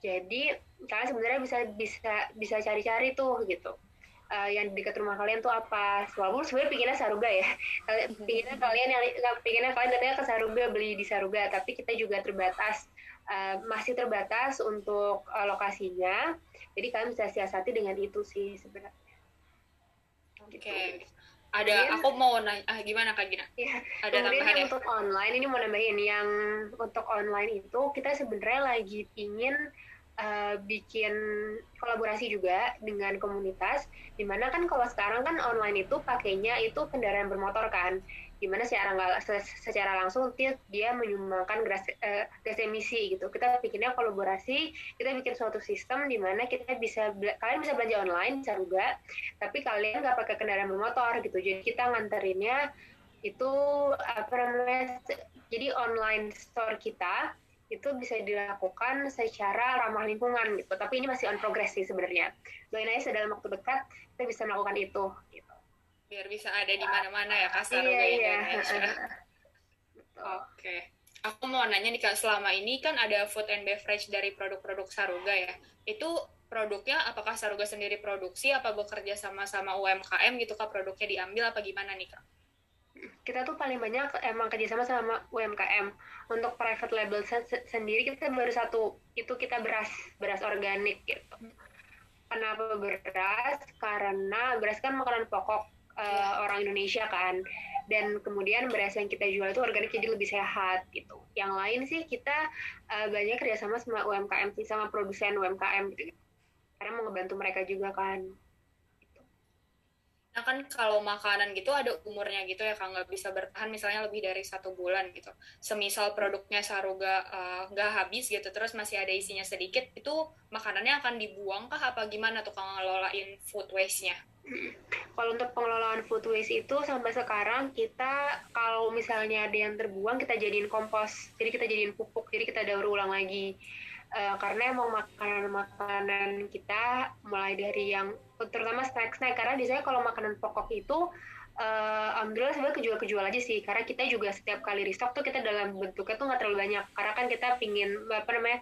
jadi kalian sebenarnya bisa bisa bisa cari-cari tuh gitu. Uh, yang dekat rumah kalian tuh apa? Walaupun sebenarnya pinginnya Saruga ya. pinginnya kalian yang pinginnya kalian datangnya ke Saruga beli di Saruga, tapi kita juga terbatas uh, masih terbatas untuk uh, lokasinya. Jadi kalian bisa siasati dengan itu sih sebenarnya. Oke. Okay. Gitu. Ada, aku mau nanya, ah, gimana Kak Gina? Ya, ada tambahan untuk online, ini mau nambahin yang untuk online itu kita sebenarnya lagi pingin uh, bikin kolaborasi juga dengan komunitas di mana kan kalau sekarang kan online itu pakainya itu kendaraan bermotor kan. Gimana secara nggak secara langsung dia, menyumbangkan gas, uh, gas emisi gitu. Kita bikinnya kolaborasi kita bikin suatu sistem di mana kita bisa kalian bisa belanja online bisa juga tapi kalian nggak pakai kendaraan bermotor gitu. Jadi kita nganterinnya itu apa namanya jadi online store kita itu bisa dilakukan secara ramah lingkungan gitu. Tapi ini masih on progress sih sebenarnya. Doain aja dalam waktu dekat kita bisa melakukan itu. Gitu. Biar bisa ada di mana-mana ya kasar iya, iya. Oke. Aku mau nanya nih Kak, selama ini kan ada food and beverage dari produk-produk Saruga ya. Itu produknya apakah Saruga sendiri produksi apa bekerja sama sama UMKM gitu Kak produknya diambil apa gimana nih Kak? Kita tuh paling banyak emang kerjasama sama UMKM untuk private label se sendiri kita baru satu itu kita beras beras organik gitu. Kenapa beras karena beras kan makanan pokok uh, orang Indonesia kan. Dan kemudian beras yang kita jual itu organik jadi lebih sehat gitu. Yang lain sih kita uh, banyak kerjasama sama UMKM sih sama produsen UMKM gitu. Karena mau ngebantu mereka juga kan Nah kan kalau makanan gitu ada umurnya gitu ya kan nggak bisa bertahan misalnya lebih dari satu bulan gitu. Semisal produknya Saruga eh, nggak uh, habis gitu terus masih ada isinya sedikit itu makanannya akan dibuang kah apa gimana tuh kalau ngelolain food waste-nya? Kalau untuk pengelolaan food waste itu sampai sekarang kita kalau misalnya ada yang terbuang kita jadiin kompos, jadi kita jadiin pupuk, jadi kita daur ulang lagi. Uh, karena emang makanan-makanan kita mulai dari yang terutama snack-snack. Karena biasanya kalau makanan pokok itu uh, alhamdulillah sebenarnya kejual-kejual aja sih. Karena kita juga setiap kali restock tuh kita dalam bentuknya tuh nggak terlalu banyak. Karena kan kita pingin apa namanya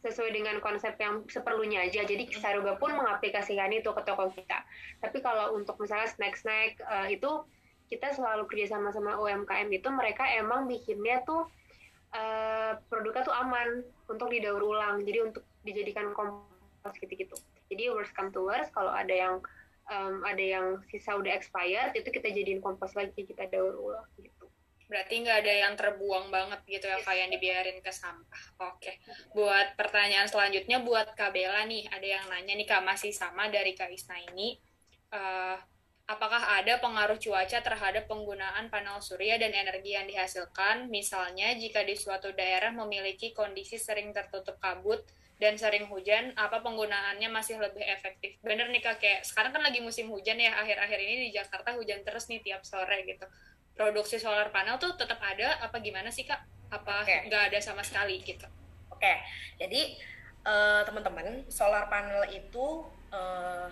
sesuai dengan konsep yang seperlunya aja. Jadi Saruga pun mengaplikasikan itu ke toko kita. Tapi kalau untuk misalnya snack-snack uh, itu kita selalu kerja sama sama UMKM itu mereka emang bikinnya tuh uh, produknya tuh aman untuk didaur ulang. Jadi untuk dijadikan kompos gitu-gitu. Jadi worst come to worst kalau ada yang um, ada yang sisa udah expired itu kita jadiin kompos lagi kita daur ulang gitu. Berarti nggak ada yang terbuang banget gitu ya kayak yang dibiarin ke sampah. Oke. Buat pertanyaan selanjutnya buat Kabela nih ada yang nanya nih kak masih sama dari Kak Isna ini. Uh, apakah ada pengaruh cuaca terhadap penggunaan panel surya dan energi yang dihasilkan? Misalnya, jika di suatu daerah memiliki kondisi sering tertutup kabut dan sering hujan, apa penggunaannya masih lebih efektif? Bener nih kak, kayak sekarang kan lagi musim hujan ya, akhir-akhir ini di Jakarta hujan terus nih tiap sore gitu. Produksi solar panel tuh tetap ada, apa gimana sih kak? Apa okay. nggak ada sama sekali gitu? Oke, okay. jadi uh, teman-teman, solar panel itu uh,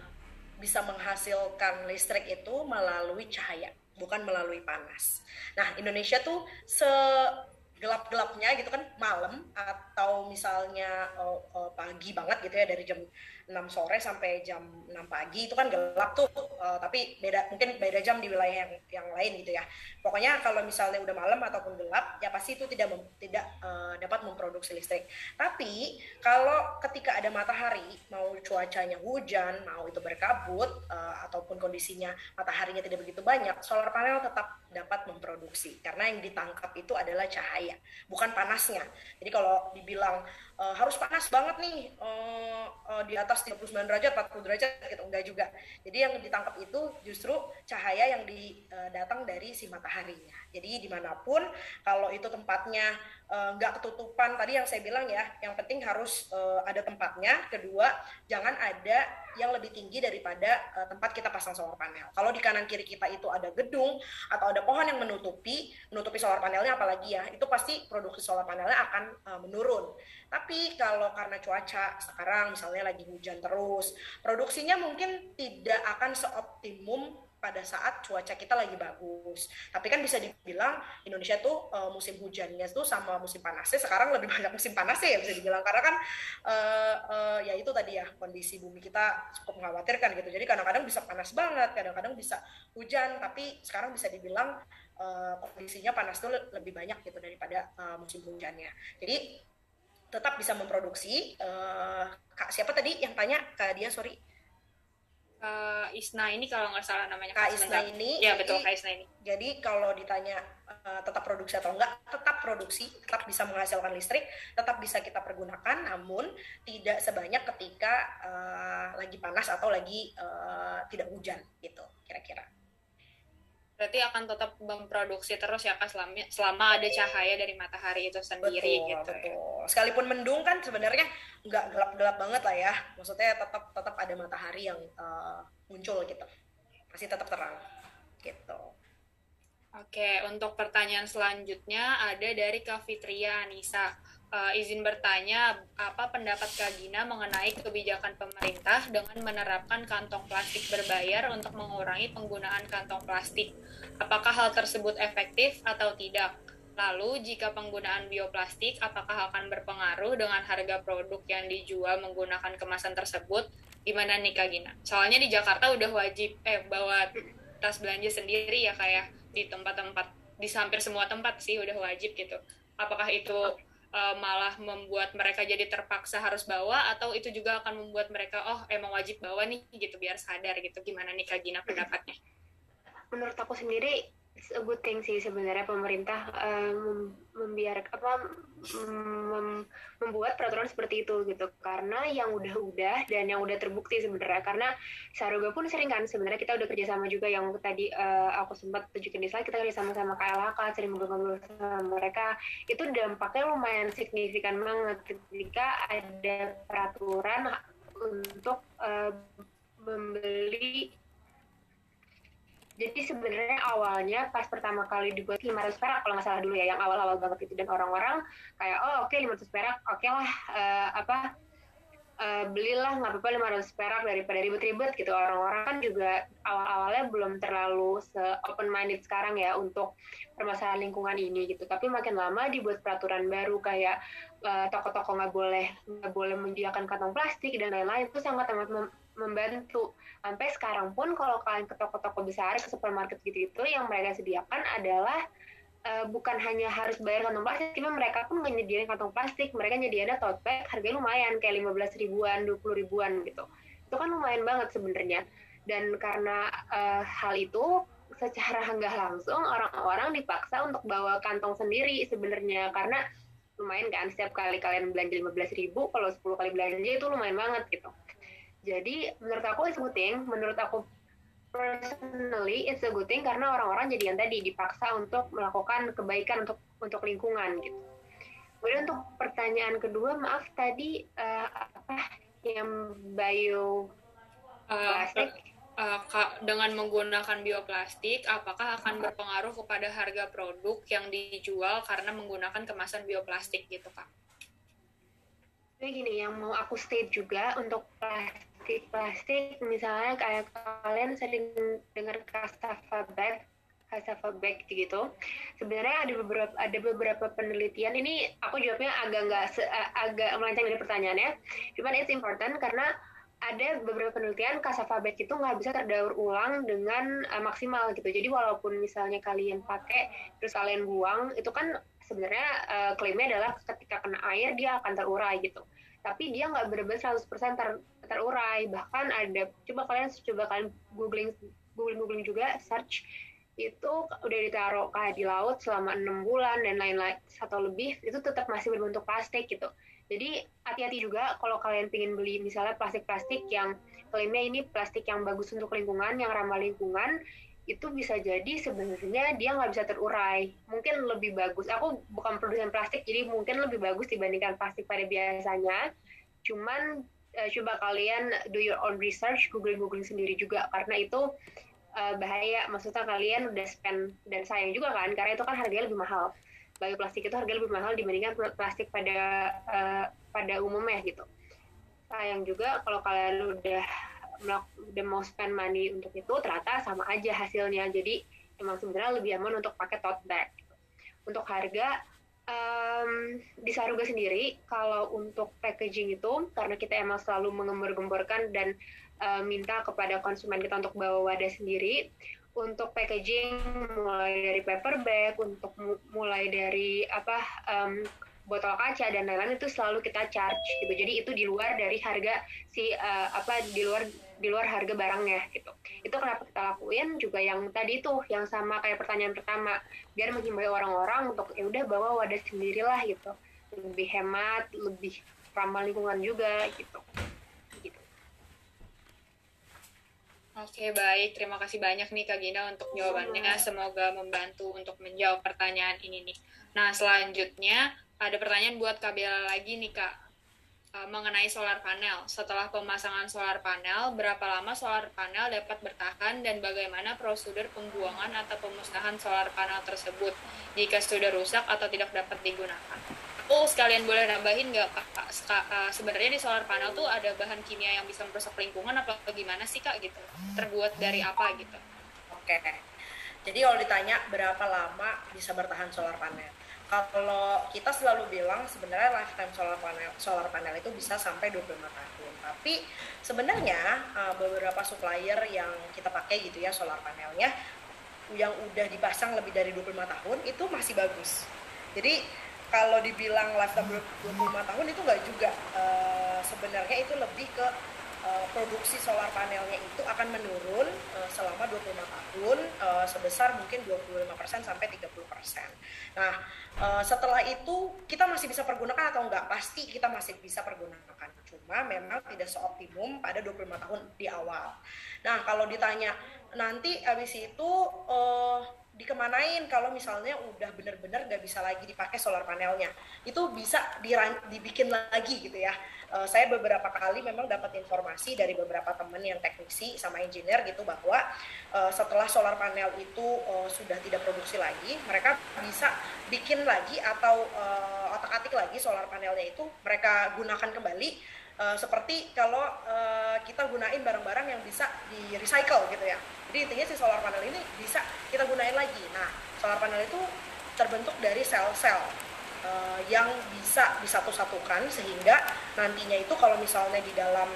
bisa menghasilkan listrik itu melalui cahaya, bukan melalui panas. Nah, Indonesia tuh se gelap-gelapnya gitu kan malam atau misalnya uh, uh, pagi banget gitu ya dari jam 6 sore sampai jam 6 pagi itu kan gelap tuh uh, tapi beda mungkin beda jam di wilayah yang yang lain gitu ya. Pokoknya kalau misalnya udah malam ataupun gelap ya pasti itu tidak mem, tidak uh, dapat memproduksi listrik. Tapi kalau ketika ada matahari mau cuacanya hujan mau itu berkabut uh, ataupun kondisinya mataharinya tidak begitu banyak solar panel tetap dapat memproduksi. Karena yang ditangkap itu adalah cahaya bukan panasnya. Jadi kalau dibilang uh, harus panas banget nih uh, uh, di atas 39 derajat 40 derajat gitu enggak juga. Jadi yang ditangkap itu justru cahaya yang di, uh, datang dari si mataharinya. Jadi di mana pun kalau itu tempatnya nggak uh, ketutupan tadi yang saya bilang ya. Yang penting harus uh, ada tempatnya. Kedua jangan ada yang lebih tinggi daripada uh, tempat kita pasang solar panel. Kalau di kanan kiri kita itu ada gedung atau ada pohon yang menutupi menutupi solar panelnya apalagi ya itu pasti produksi solar panelnya akan uh, menurun. Tapi kalau karena cuaca sekarang misalnya lagi hujan terus, produksinya mungkin tidak akan seoptimum pada saat cuaca kita lagi bagus. Tapi kan bisa dibilang Indonesia tuh uh, musim hujannya tuh sama musim panasnya sekarang lebih banyak musim panasnya ya bisa dibilang karena kan uh, uh, ya itu tadi ya kondisi bumi kita cukup mengkhawatirkan gitu. Jadi kadang-kadang bisa panas banget, kadang-kadang bisa hujan, tapi sekarang bisa dibilang uh, kondisinya panas tuh lebih banyak gitu daripada uh, musim hujannya. Jadi tetap bisa memproduksi. Uh, kak siapa tadi yang tanya kak dia sorry. Uh, Isna ini kalau nggak salah namanya Kak Isna ini. Ya jadi, betul Kak Isna ini. Jadi kalau ditanya uh, tetap produksi atau enggak, tetap produksi, tetap bisa menghasilkan listrik, tetap bisa kita pergunakan, namun tidak sebanyak ketika uh, lagi panas atau lagi uh, tidak hujan gitu kira-kira berarti akan tetap memproduksi terus ya kak selama, selama ada cahaya dari matahari itu sendiri betul, gitu betul. sekalipun mendung kan sebenarnya nggak gelap-gelap banget lah ya. Maksudnya tetap tetap ada matahari yang uh, muncul gitu. Masih tetap terang gitu. Oke, untuk pertanyaan selanjutnya ada dari Kak Fitria Anissa uh, izin bertanya apa pendapat Kak Gina mengenai kebijakan pemerintah dengan menerapkan kantong plastik berbayar untuk mengurangi penggunaan kantong plastik. Apakah hal tersebut efektif atau tidak? Lalu, jika penggunaan bioplastik, apakah akan berpengaruh dengan harga produk yang dijual menggunakan kemasan tersebut? Gimana nih Kak Gina? Soalnya di Jakarta udah wajib eh bawa tas belanja sendiri ya kayak ya, di tempat-tempat di hampir semua tempat sih udah wajib gitu. Apakah itu uh, malah membuat mereka jadi terpaksa harus bawa atau itu juga akan membuat mereka oh emang wajib bawa nih gitu biar sadar gitu gimana nih Kak Gina pendapatnya? Menurut aku sendiri a thing sih sebenarnya pemerintah um, membiarkan apa mem, membuat peraturan seperti itu gitu. Karena yang udah-udah dan yang udah terbukti sebenarnya. Karena Saruga pun sering kan sebenarnya kita udah kerjasama juga yang tadi uh, aku sempat tunjukin di slide kita kerjasama sama KLHK sering ngobrol-ngobrol sama mereka. Itu dampaknya lumayan signifikan banget ketika ada peraturan untuk uh, membeli jadi sebenarnya awalnya pas pertama kali dibuat 500 perak kalau masalah dulu ya yang awal-awal banget itu. Dan orang-orang kayak oh oke okay, 500 perak oke okay lah uh, apa uh, belilah nggak apa-apa 500 perak daripada ribet-ribet gitu. Orang-orang kan juga awal-awalnya belum terlalu se open minded sekarang ya untuk permasalahan lingkungan ini gitu. Tapi makin lama dibuat peraturan baru kayak uh, toko-toko nggak boleh nggak boleh menyediakan kantong plastik dan lain-lain itu sangat amat membantu. Sampai sekarang pun kalau kalian ke toko-toko besar ke supermarket gitu-gitu yang mereka sediakan adalah uh, bukan hanya harus bayar kantong plastik tapi mereka pun menyediakan kantong plastik. Mereka nyediain tote bag harganya lumayan kayak 15 ribuan 20 ribuan gitu. Itu kan lumayan banget sebenarnya. Dan karena uh, hal itu secara nggak langsung orang-orang dipaksa untuk bawa kantong sendiri sebenarnya. Karena lumayan kan setiap kali kalian belanja 15 ribu kalau 10 kali belanja itu lumayan banget gitu jadi menurut aku it's a good thing. Menurut aku personally it's a good thing karena orang-orang jadi yang tadi dipaksa untuk melakukan kebaikan untuk untuk lingkungan gitu. Kemudian untuk pertanyaan kedua, maaf tadi uh, apa yang bio plastik? Uh, uh, dengan menggunakan bioplastik, apakah akan berpengaruh kepada harga produk yang dijual karena menggunakan kemasan bioplastik gitu kak? Jadi gini, yang mau aku state juga untuk plastik plastik-plastik misalnya kayak kalian sering dengar cassava bag cassava bag gitu. Sebenarnya ada beberapa ada beberapa penelitian. Ini aku jawabnya agak nggak agak melenceng dari pertanyaannya. Cuman it's important karena ada beberapa penelitian cassava bag itu nggak bisa terdaur ulang dengan uh, maksimal gitu. Jadi walaupun misalnya kalian pakai terus kalian buang itu kan sebenarnya uh, klaimnya adalah ketika kena air dia akan terurai gitu. Tapi dia nggak benar-benar 100% ter, terurai bahkan ada coba kalian coba kalian googling googling googling juga search itu udah ditaruh di laut selama enam bulan dan lain-lain atau lebih itu tetap masih berbentuk plastik gitu jadi hati-hati juga kalau kalian ingin beli misalnya plastik-plastik yang klaimnya ini plastik yang bagus untuk lingkungan yang ramah lingkungan itu bisa jadi sebenarnya dia nggak bisa terurai. Mungkin lebih bagus. Aku bukan produsen plastik, jadi mungkin lebih bagus dibandingkan plastik pada biasanya. Cuman uh, coba kalian do your own research, googling-googling sendiri juga karena itu uh, bahaya. Maksudnya kalian udah spend dan sayang juga kan, karena itu kan harganya lebih mahal. plastik itu harganya lebih mahal dibandingkan plastik pada uh, pada umumnya gitu. Sayang juga kalau kalian udah udah mau spend money untuk itu ternyata sama aja hasilnya jadi emang sebenarnya lebih aman untuk pakai tote bag untuk harga um, di Saruga sendiri kalau untuk packaging itu karena kita emang selalu menggembor-gemborkan dan uh, minta kepada konsumen kita untuk bawa wadah sendiri untuk packaging mulai dari paper bag untuk mulai dari apa um, botol kaca dan lain-lain itu selalu kita charge gitu. Jadi itu di luar dari harga si uh, apa di luar di luar harga barangnya gitu. Itu kenapa kita lakuin juga yang tadi tuh yang sama kayak pertanyaan pertama. Biar menghimbau orang-orang untuk ya udah bawa wadah sendirilah gitu. Lebih hemat lebih ramah lingkungan juga gitu. Gitu. Oke baik, terima kasih banyak nih Kak Gina untuk jawabannya. Semoga membantu untuk menjawab pertanyaan ini. Nih. Nah selanjutnya ada pertanyaan buat Kak Bella lagi nih Kak Eh, mengenai solar panel. Setelah pemasangan solar panel, berapa lama solar panel dapat bertahan dan bagaimana prosedur pembuangan atau pemusnahan solar panel tersebut jika sudah rusak atau tidak dapat digunakan? Oh, sekalian boleh nambahin nggak Kak? Eh, sebenarnya di solar panel tuh ada bahan kimia yang bisa merusak lingkungan apa bagaimana sih Kak gitu? Terbuat dari apa gitu? Oke. Jadi kalau ditanya berapa lama bisa bertahan solar panel? Kalau kita selalu bilang sebenarnya lifetime solar panel solar panel itu bisa sampai 25 tahun. Tapi sebenarnya uh, beberapa supplier yang kita pakai gitu ya solar panelnya yang udah dipasang lebih dari 25 tahun itu masih bagus. Jadi kalau dibilang lifetime 25 tahun itu enggak juga uh, sebenarnya itu lebih ke uh, produksi solar panelnya itu akan menurun uh, selama 25 tahun uh, sebesar mungkin 25% sampai 30%. Nah, setelah itu kita masih bisa pergunakan atau enggak? Pasti kita masih bisa pergunakan. Cuma memang tidak seoptimum pada 25 tahun di awal. Nah, kalau ditanya nanti habis itu uh, dikemanain kalau misalnya udah bener-bener gak bisa lagi dipakai solar panelnya itu bisa dibikin lagi gitu ya uh, saya beberapa kali memang dapat informasi dari beberapa teman yang teknisi sama engineer gitu bahwa uh, setelah solar panel itu uh, sudah tidak produksi lagi mereka bisa bikin lagi atau uh, otak-atik lagi solar panelnya itu mereka gunakan kembali Uh, seperti kalau uh, kita gunain barang-barang yang bisa di recycle gitu ya. Jadi intinya si solar panel ini bisa kita gunain lagi. Nah, solar panel itu terbentuk dari sel-sel uh, yang bisa disatu-satukan sehingga nantinya itu kalau misalnya di dalam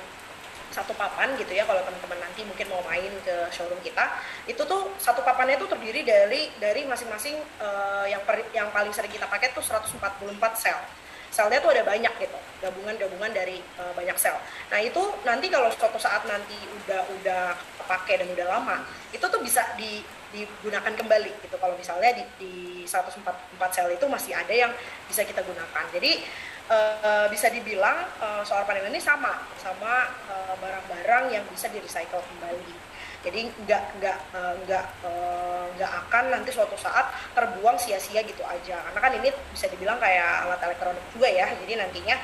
satu papan gitu ya kalau teman-teman nanti mungkin mau main ke showroom kita itu tuh satu papannya itu terdiri dari dari masing-masing uh, yang per, yang paling sering kita pakai tuh 144 sel. Selnya tuh ada banyak gitu gabungan-gabungan dari uh, banyak sel. Nah itu nanti kalau suatu saat nanti udah udah kepake dan udah lama itu tuh bisa di digunakan kembali gitu. Kalau misalnya di, di 144 sel itu masih ada yang bisa kita gunakan. Jadi uh, bisa dibilang uh, solar panel ini sama sama barang-barang uh, yang bisa di recycle kembali. Jadi nggak nggak nggak nggak akan nanti suatu saat terbuang sia-sia gitu aja. Karena kan ini bisa dibilang kayak alat elektronik juga ya. Jadi nantinya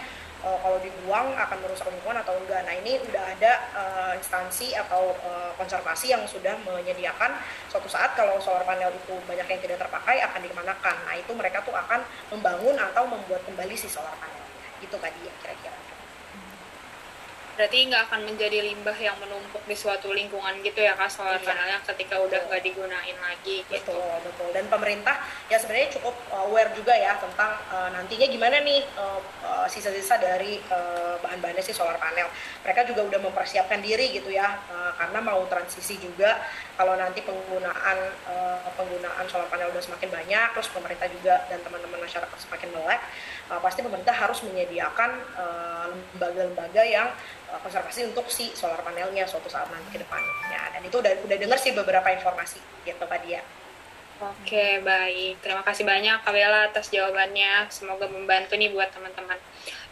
uh, kalau dibuang akan merusak lingkungan atau enggak. Nah ini udah ada uh, instansi atau uh, konservasi yang sudah menyediakan suatu saat kalau solar panel itu banyak yang tidak terpakai akan dikemanakan. Nah itu mereka tuh akan membangun atau membuat kembali si solar panel. Itu tadi ya kira-kira berarti nggak akan menjadi limbah yang menumpuk di suatu lingkungan gitu ya kak solar iya. panelnya ketika udah nggak digunain lagi gitu. betul betul dan pemerintah ya sebenarnya cukup uh, aware juga ya tentang uh, nantinya gimana nih uh, uh, sisa-sisa dari uh, bahan-bahannya si solar panel mereka juga udah mempersiapkan diri gitu ya uh, karena mau transisi juga kalau nanti penggunaan uh, penggunaan solar panel udah semakin banyak terus pemerintah juga dan teman-teman masyarakat semakin melek uh, pasti pemerintah harus menyediakan lembaga-lembaga uh, yang uh, konservasi untuk si solar panelnya suatu saat nanti ke depannya dan itu udah udah dengar sih beberapa informasi gitu Pak Dia. Oke, baik. Terima kasih banyak Kak Bella atas jawabannya. Semoga membantu nih buat teman-teman.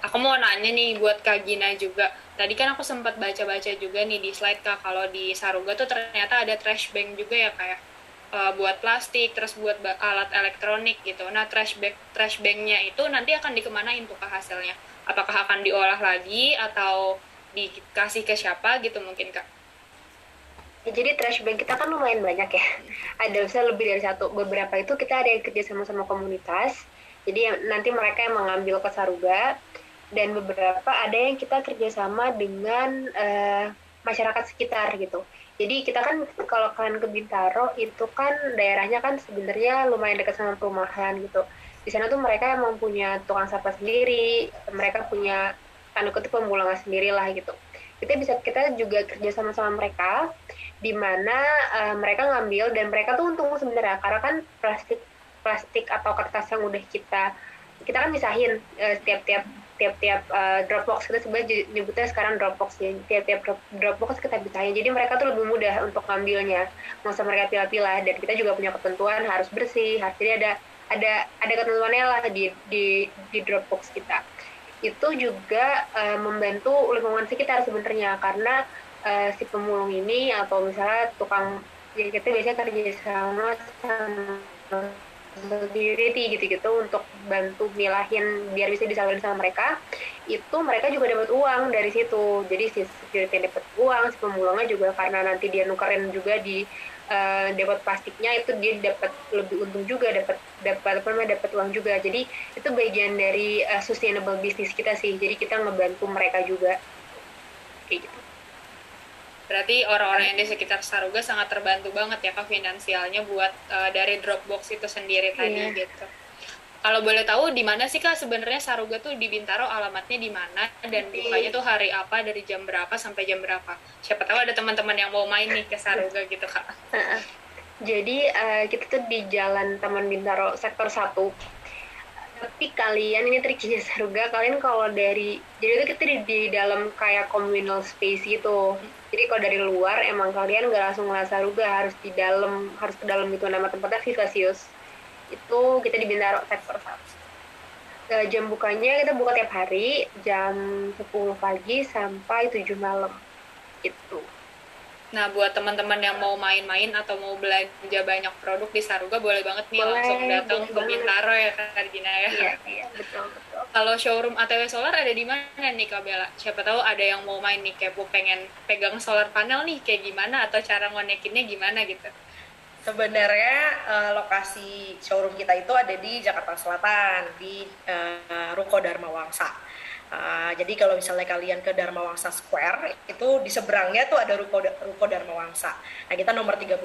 Aku mau nanya nih buat Kak Gina juga. Tadi kan aku sempat baca-baca juga nih di slide Kak, kalau di Saruga tuh ternyata ada trash bank juga ya kayak uh, buat plastik, terus buat alat elektronik gitu. Nah, trash bag trash banknya itu nanti akan dikemanain tuh hasilnya? Apakah akan diolah lagi atau dikasih ke siapa gitu mungkin Kak? Ya, jadi trash bag kita kan lumayan banyak ya. Ada bisa lebih dari satu. Beberapa itu kita ada yang kerja sama sama komunitas. Jadi yang, nanti mereka yang mengambil ke Saruga dan beberapa ada yang kita kerjasama dengan uh, masyarakat sekitar gitu. Jadi kita kan kalau kalian ke Bintaro itu kan daerahnya kan sebenarnya lumayan dekat sama perumahan gitu. Di sana tuh mereka emang punya tukang sampah sendiri, mereka punya tanda kutip pemulangan sendiri lah gitu. Kita bisa kita juga kerja sama sama mereka di mana uh, mereka ngambil dan mereka tuh untung sebenarnya karena kan plastik plastik atau kertas yang udah kita kita kan misahin uh, tiap-tiap tiap-tiap uh, Dropbox kita sebenarnya nyebutnya sekarang Dropbox ya tiap-tiap Dropbox kita bisahin jadi mereka tuh lebih mudah untuk ngambilnya. Nggak usah mereka pilah-pilah dan kita juga punya ketentuan harus bersih. Harus jadi ada ada ada ketentuannya lah di di di Dropbox kita itu juga uh, membantu lingkungan sekitar sebenarnya. Karena uh, si pemulung ini atau misalnya tukang ya kita biasanya kerja sama sama security gitu-gitu untuk bantu milahin biar bisa disalurkan sama mereka. Itu mereka juga dapat uang dari situ. Jadi si security dapat uang si pemulungnya juga karena nanti dia nukerin juga di uh, dapat plastiknya itu dia dapat lebih untung juga dapat dapat apa namanya dapat uang juga jadi itu bagian dari uh, sustainable business kita sih jadi kita ngebantu mereka juga kayak gitu Berarti orang-orang yang di sekitar Saruga sangat terbantu banget ya kak finansialnya buat uh, dari Dropbox itu sendiri tadi yeah. gitu. Kalau boleh tahu di mana sih kak sebenarnya Saruga tuh? Di Bintaro alamatnya di mana? Dan bukanya tuh hari apa? Dari jam berapa sampai jam berapa? Siapa tahu ada teman-teman yang mau main nih ke Saruga gitu kak. Jadi uh, kita tuh di Jalan Taman Bintaro sektor 1 tapi kalian ini triknya Saruga kalian kalau dari jadi itu kita di, di dalam kayak communal space gitu. Jadi kalau dari luar emang kalian gak langsung ngerasa Saruga harus di dalam harus ke dalam itu nama tempatnya Vivasius itu kita di Bintaro sektor satu jam bukanya kita buka tiap hari jam 10 pagi sampai 7 malam gitu Nah, buat teman-teman yang mau main-main atau mau belanja banyak produk di Saruga, boleh banget nih Boleh, langsung datang ke. Bintaro ya, Kak Gina ya. iya iya betul betul Kalau showroom ATW Solar ada di mana nih, Kak Bella? Siapa tahu ada yang mau main nih, kepo pengen pegang solar panel nih, kayak gimana, atau cara ngonekinnya gimana gitu. Sebenarnya eh, lokasi showroom kita itu ada di Jakarta Selatan di eh, Ruko Dharma Wangsa. Eh, jadi kalau misalnya kalian ke Dharma Wangsa Square itu di seberangnya tuh ada Ruko Ruko Dharma Wangsa. Nah, kita nomor 31.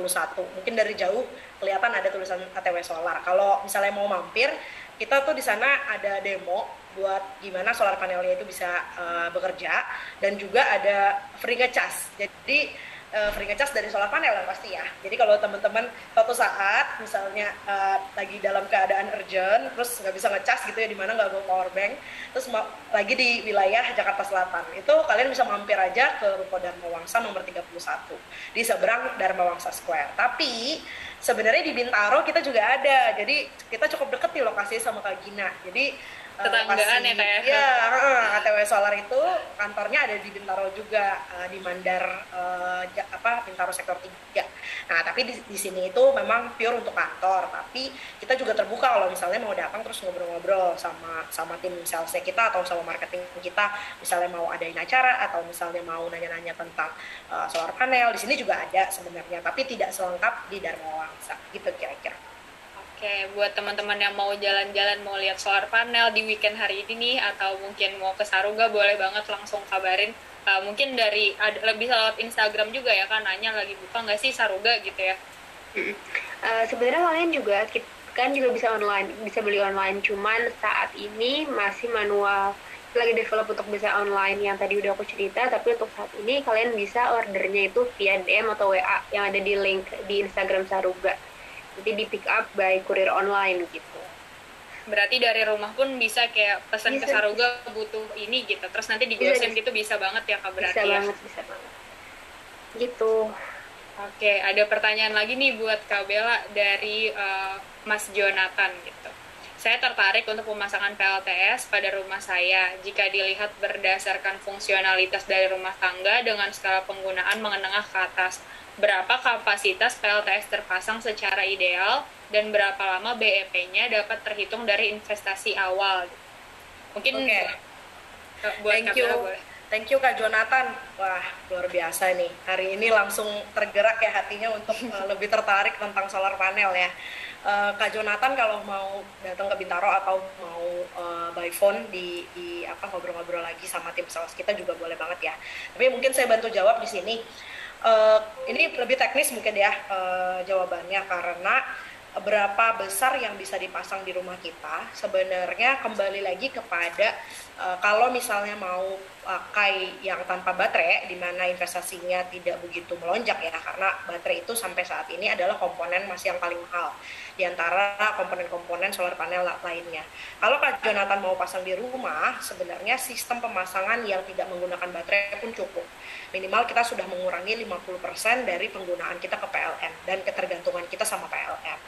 Mungkin dari jauh kelihatan ada tulisan ATW Solar. Kalau misalnya mau mampir, kita tuh di sana ada demo buat gimana solar panelnya itu bisa eh, bekerja dan juga ada free ngecas. Jadi uh, free ngecas dari solar panel yang pasti ya. Jadi kalau teman-teman suatu saat misalnya uh, lagi dalam keadaan urgent, terus nggak bisa ngecas gitu ya di mana nggak bawa power bank, terus ma- lagi di wilayah Jakarta Selatan, itu kalian bisa mampir aja ke Ruko Dharma Wangsa nomor 31 di seberang Dharma Wangsa Square. Tapi sebenarnya di Bintaro kita juga ada, jadi kita cukup deket nih lokasinya sama Kak Gina. Jadi Tetanggaan ya, Kak ya? Heeh, ATW Solar itu kantornya ada di Bintaro juga uh, di Mandar uh, Ja- apa Bintaro sektor 3. Nah, tapi di, di sini itu memang pure untuk kantor, tapi kita juga terbuka kalau misalnya mau datang terus ngobrol-ngobrol sama sama tim salesnya kita atau sama marketing kita, misalnya mau adain acara atau misalnya mau nanya-nanya tentang uh, solar panel, di sini juga ada sebenarnya, tapi tidak selengkap di Dharma Wangsa gitu kira-kira. Oke, buat teman-teman yang mau jalan-jalan, mau lihat solar panel di weekend hari ini nih, atau mungkin mau ke Saruga, boleh banget langsung kabarin. Uh, mungkin dari, ada, lebih lewat Instagram juga ya kan, nanya lagi buka nggak sih Saruga gitu ya. Eh, sebenarnya kalian juga kan juga bisa online bisa beli online cuman saat ini masih manual lagi develop untuk bisa online yang tadi udah aku cerita tapi untuk saat ini kalian bisa ordernya itu via DM atau WA yang ada di link di Instagram Saruga jadi di pick up by kurir online gitu Berarti dari rumah pun bisa kayak pesan ke Bisa, Saruga butuh ini gitu, terus nanti Bisa, digosen bisa. gitu bisa banget ya Kak berarti bisa ya. banget bisa banget gitu Oke, ada pertanyaan lagi nih buat Kak Bella dari eh, Mas Jonathan gitu. Saya tertarik untuk pemasangan PLTS pada rumah saya. Jika dilihat berdasarkan fungsionalitas dari rumah tangga dengan skala penggunaan menengah ke atas, berapa kapasitas PLTS terpasang secara ideal dan berapa lama BEP-nya dapat terhitung dari investasi awal? Mungkin eh, buat Thank you. Boleh. Thank you Kak Jonathan. Wah, luar biasa nih. Hari ini langsung tergerak ya hatinya untuk uh, lebih tertarik tentang solar panel ya. Uh, Kak Jonathan kalau mau datang ke Bintaro atau mau uh, by phone di, di apa ngobrol-ngobrol lagi sama tim sales kita juga boleh banget ya. Tapi mungkin saya bantu jawab di sini. Uh, ini lebih teknis mungkin ya uh, jawabannya. Karena berapa besar yang bisa dipasang di rumah kita sebenarnya kembali lagi kepada uh, kalau misalnya mau pakai yang tanpa baterai di mana investasinya tidak begitu melonjak ya karena baterai itu sampai saat ini adalah komponen masih yang paling mahal di antara komponen-komponen solar panel la- lainnya. Kalau Kak Jonathan mau pasang di rumah, sebenarnya sistem pemasangan yang tidak menggunakan baterai pun cukup. Minimal kita sudah mengurangi 50% dari penggunaan kita ke PLN dan ketergantungan kita sama PLN.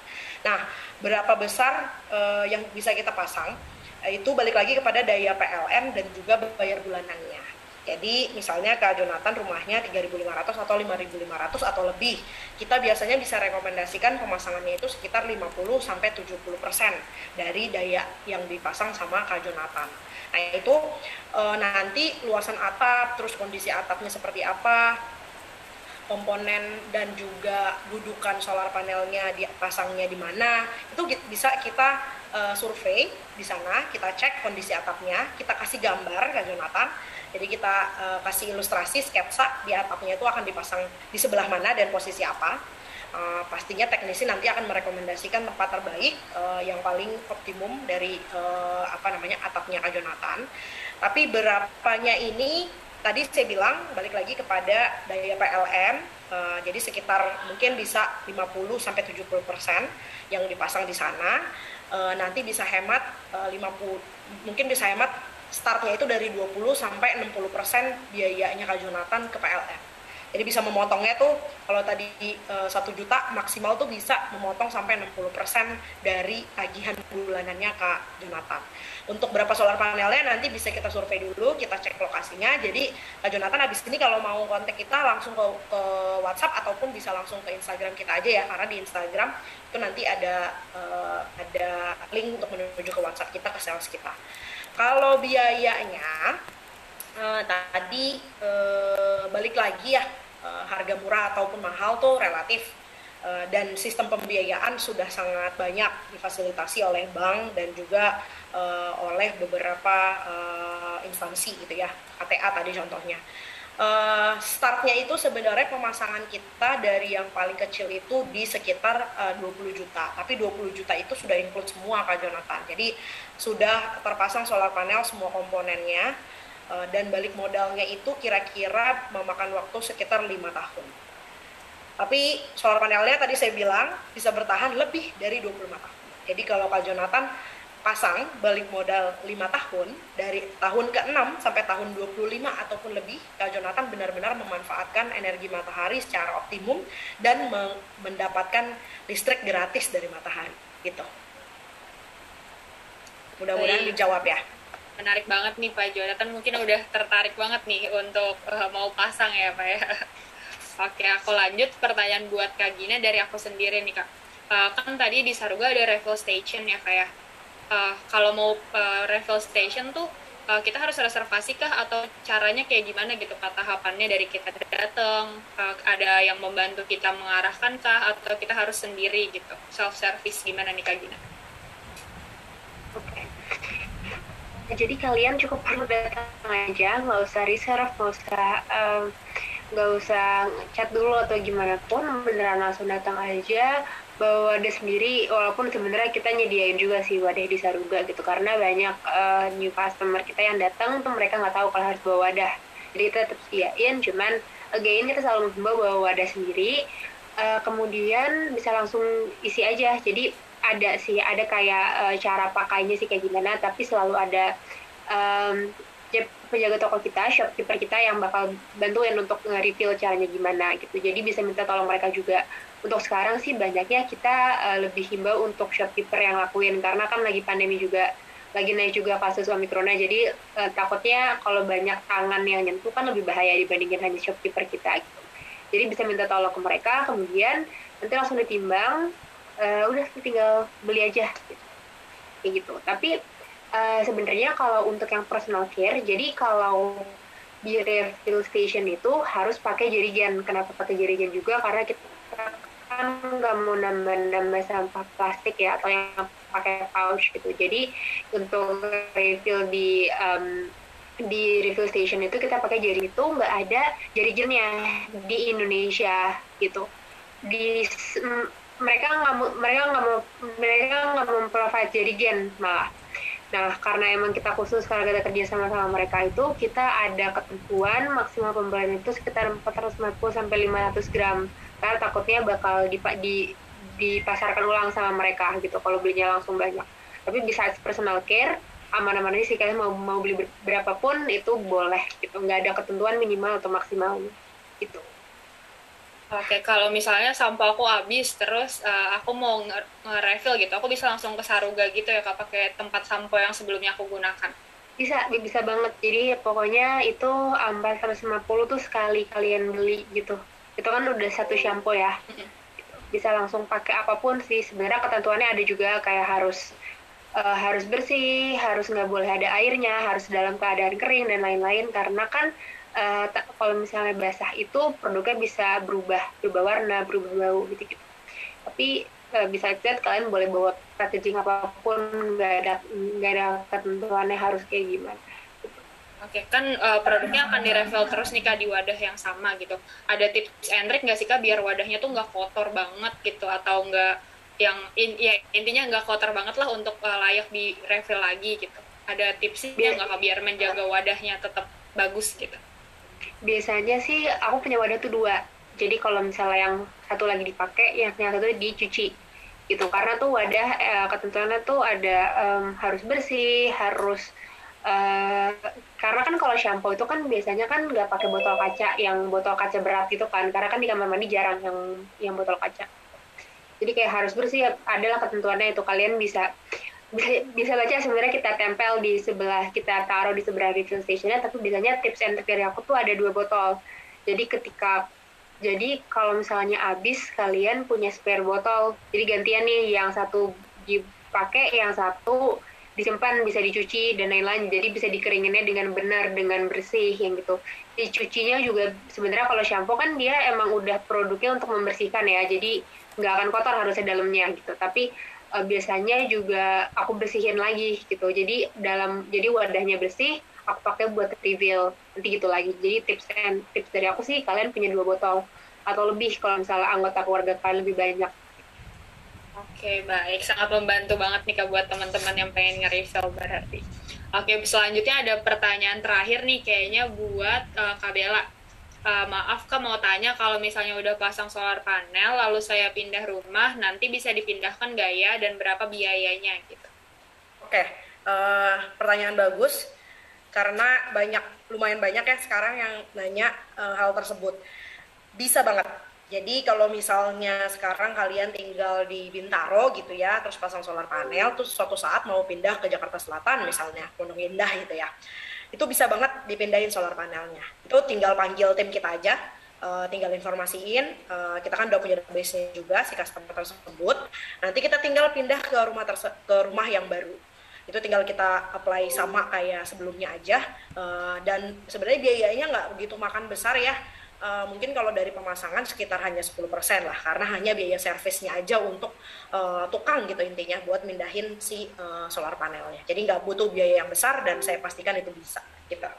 Nah, berapa besar eh, yang bisa kita pasang? Itu balik lagi kepada daya PLN dan juga bayar bulanannya. Jadi misalnya Kak Jonathan rumahnya 3.500 atau 5.500 atau lebih. Kita biasanya bisa rekomendasikan pemasangannya itu sekitar 50 sampai 70% dari daya yang dipasang sama Kak Jonathan. Nah, itu eh, nanti luasan atap, terus kondisi atapnya seperti apa, komponen dan juga dudukan solar panelnya dipasangnya di mana itu bisa kita eh, survei di sana kita cek kondisi atapnya kita kasih gambar Kak Jonathan jadi kita eh, kasih ilustrasi sketsa di atapnya itu akan dipasang di sebelah mana dan posisi apa. Eh, pastinya teknisi nanti akan merekomendasikan tempat terbaik eh, yang paling optimum dari eh, apa namanya atapnya Kak Jonathan. Tapi berapanya ini tadi saya bilang balik lagi kepada daya PLN eh, jadi sekitar mungkin bisa 50 sampai 70% yang dipasang di sana uh, nanti bisa hemat uh, 50 mungkin bisa hemat startnya itu dari 20 sampai 60 persen biayanya Kak Jonathan ke PLN. Jadi bisa memotongnya tuh kalau tadi satu e, juta maksimal tuh bisa memotong sampai 60 persen dari tagihan bulanannya Kak Jonathan. Untuk berapa solar panelnya nanti bisa kita survei dulu, kita cek lokasinya. Jadi Kak Jonathan habis ini kalau mau kontak kita langsung ke, ke WhatsApp ataupun bisa langsung ke Instagram kita aja ya karena di Instagram itu nanti ada uh, ada link untuk menuju ke WhatsApp kita ke sales kita. Kalau biayanya uh, tadi uh, balik lagi ya uh, harga murah ataupun mahal tuh relatif. Uh, dan sistem pembiayaan sudah sangat banyak difasilitasi oleh bank dan juga uh, oleh beberapa instansi gitu ya. KTA tadi contohnya. Startnya itu sebenarnya pemasangan kita dari yang paling kecil itu di sekitar uh, 20 juta. Tapi 20 juta itu sudah include semua Kak Jonathan. Jadi sudah terpasang solar panel semua komponennya uh, dan balik modalnya itu kira-kira memakan waktu sekitar lima tahun. Tapi solar panelnya tadi saya bilang bisa bertahan lebih dari 25 tahun. Jadi kalau Kak Jonathan pasang balik modal 5 tahun dari tahun ke-6 sampai tahun 25 ataupun lebih Kak Jonathan benar-benar memanfaatkan energi matahari secara optimum dan mendapatkan listrik gratis dari matahari. Gitu. Mudah-mudahan dijawab ya menarik banget nih Pak Jonathan. Mungkin udah tertarik banget nih untuk uh, mau pasang ya Pak ya. Oke aku lanjut. Pertanyaan buat Kak Gina dari aku sendiri nih Kak. Uh, kan tadi di Saruga ada refill station ya Kak ya. Uh, kalau mau uh, refill station tuh uh, kita harus reservasi kah? Atau caranya kayak gimana gitu kata tahapannya dari kita datang uh, ada yang membantu kita mengarahkan kah? Atau kita harus sendiri gitu? Self service gimana nih kak Gina? Oke. Okay. Jadi kalian cukup perlu datang aja, nggak usah reserve, nggak usah nggak um, usah chat dulu atau gimana pun, beneran langsung datang aja bawa wadah sendiri walaupun sebenarnya kita nyediain juga sih wadah di Saruga gitu karena banyak uh, new customer kita yang datang tuh mereka nggak tahu kalau harus bawa wadah. Jadi kita tetap sediain cuman again kita selalu menghimbau bawa wadah sendiri uh, kemudian bisa langsung isi aja. Jadi ada sih ada kayak uh, cara pakainya sih kayak gimana tapi selalu ada um, penjaga toko kita, shopkeeper kita yang bakal bantuin untuk nge-reveal caranya gimana gitu. Jadi bisa minta tolong mereka juga. Untuk sekarang sih banyaknya kita uh, lebih himbau untuk shopkeeper yang lakuin karena kan lagi pandemi juga lagi naik juga kasus omikronnya jadi uh, takutnya kalau banyak tangan yang nyentuh kan lebih bahaya dibandingin hanya shopkeeper kita gitu. Jadi bisa minta tolong ke mereka kemudian nanti langsung ditimbang uh, udah tinggal beli aja gitu. kayak gitu. Tapi uh, sebenarnya kalau untuk yang personal care jadi kalau di refill station itu harus pakai jerigen. Kenapa pakai jerigen juga? Karena kita kan nggak mau nambah-nambah sampah plastik ya atau yang pakai pouch gitu. Jadi untuk refill di um, di refill station itu kita pakai jari itu nggak ada jari jernya di Indonesia gitu. Di mereka nggak mereka nggak mau mereka nggak mau provide jerigen malah. Nah, karena emang kita khusus karena kita kerja sama sama mereka itu, kita ada ketentuan maksimal pembelian itu sekitar 450 sampai 500 gram. Karena takutnya bakal di, di dipasarkan ulang sama mereka gitu kalau belinya langsung banyak. Tapi bisa personal care aman-aman aja sih. Kalian mau mau beli berapapun itu boleh gitu. Nggak ada ketentuan minimal atau maksimal gitu Oke, kalau misalnya sampah aku habis, terus uh, aku mau nge-refill gitu, aku bisa langsung ke Saruga gitu ya, kak pakai tempat sampo yang sebelumnya aku gunakan? Bisa, bisa banget. Jadi pokoknya itu 450 tuh sekali kalian beli gitu. Itu kan udah satu shampoo ya. Bisa langsung pakai apa pun sih. Sebenarnya ketentuannya ada juga kayak harus uh, harus bersih harus nggak boleh ada airnya harus dalam keadaan kering dan lain-lain. Karena kan uh, kalau misalnya basah itu produknya bisa berubah berubah warna berubah bau gitu gitu tapi uh, bisa lihat kalian boleh bawa packaging apa pun nggak ada nggak ada ketentuannya harus kayak gimana Oke, kan uh, produknya akan direfill terus nih kak di wadah yang sama gitu. Ada tips and trick nggak sih kak biar wadahnya tuh nggak kotor banget gitu atau nggak yang in, ya intinya nggak kotor banget lah untuk uh, layak di refill lagi gitu. Ada tipsnya nggak kak biar menjaga wadahnya tetap bagus gitu? Biasanya sih aku punya wadah tuh dua. Jadi kalau misalnya yang satu lagi dipakai, yang yang satu dicuci. Gitu karena tuh wadah uh, ketentuannya tuh ada um, harus bersih harus uh, karena kan kalau shampoo itu kan biasanya kan nggak pakai botol kaca yang botol kaca berat gitu kan. Karena kan di kamar mandi jarang yang yang botol kaca. Jadi kayak harus bersih adalah ketentuannya itu. Kalian bisa bisa bisa baca sebenarnya kita tempel di sebelah kita taruh di sebelah refill stationnya tapi biasanya tips and trick dari aku tuh ada dua botol. Jadi ketika jadi kalau misalnya habis kalian punya spare botol. Jadi gantian nih yang satu dipakai yang satu disimpan bisa dicuci dan lain-lain. Jadi bisa dikeringinnya dengan benar dengan bersih yang gitu. Dicucinya juga sebenarnya kalau shampoo kan dia emang udah produknya untuk membersihkan ya. Jadi nggak akan kotor harusnya dalamnya gitu. Tapi uh, biasanya juga aku bersihin lagi gitu. Jadi dalam jadi wadahnya bersih aku pakai buat reveal. Nanti gitu lagi. Jadi tips and tips dari aku sih kalian punya dua botol atau lebih kalau misalnya anggota keluarga kalian lebih banyak. Oke, baik. Sangat membantu banget nih Kak buat teman-teman yang pengen nge-refill berarti. Oke, selanjutnya ada pertanyaan terakhir nih kayaknya buat uh, Kak Bella uh, maaf kak mau tanya kalau misalnya udah pasang solar panel lalu saya pindah rumah nanti bisa dipindahkan gaya dan berapa biayanya gitu? Oke uh, pertanyaan bagus karena banyak lumayan banyak ya sekarang yang nanya uh, hal tersebut. Bisa banget. Jadi kalau misalnya sekarang kalian tinggal di Bintaro gitu ya, terus pasang solar panel, terus suatu saat mau pindah ke Jakarta Selatan misalnya, Pondok Indah gitu ya itu bisa banget dipindahin solar panelnya. Itu tinggal panggil tim kita aja uh, tinggal informasiin uh, kita kan udah punya database juga si customer tersebut. Nanti kita tinggal pindah ke rumah ke rumah yang baru. Itu tinggal kita apply sama kayak sebelumnya aja uh, dan sebenarnya biayanya nggak begitu makan besar ya uh, mungkin kalau dari pemasangan sekitar hanya 10% lah karena hanya biaya servisnya aja untuk uh, tukang gitu intinya buat mindahin si uh, solar panelnya. Jadi nggak butuh biaya yang besar dan saya pastikan itu bisa gitu.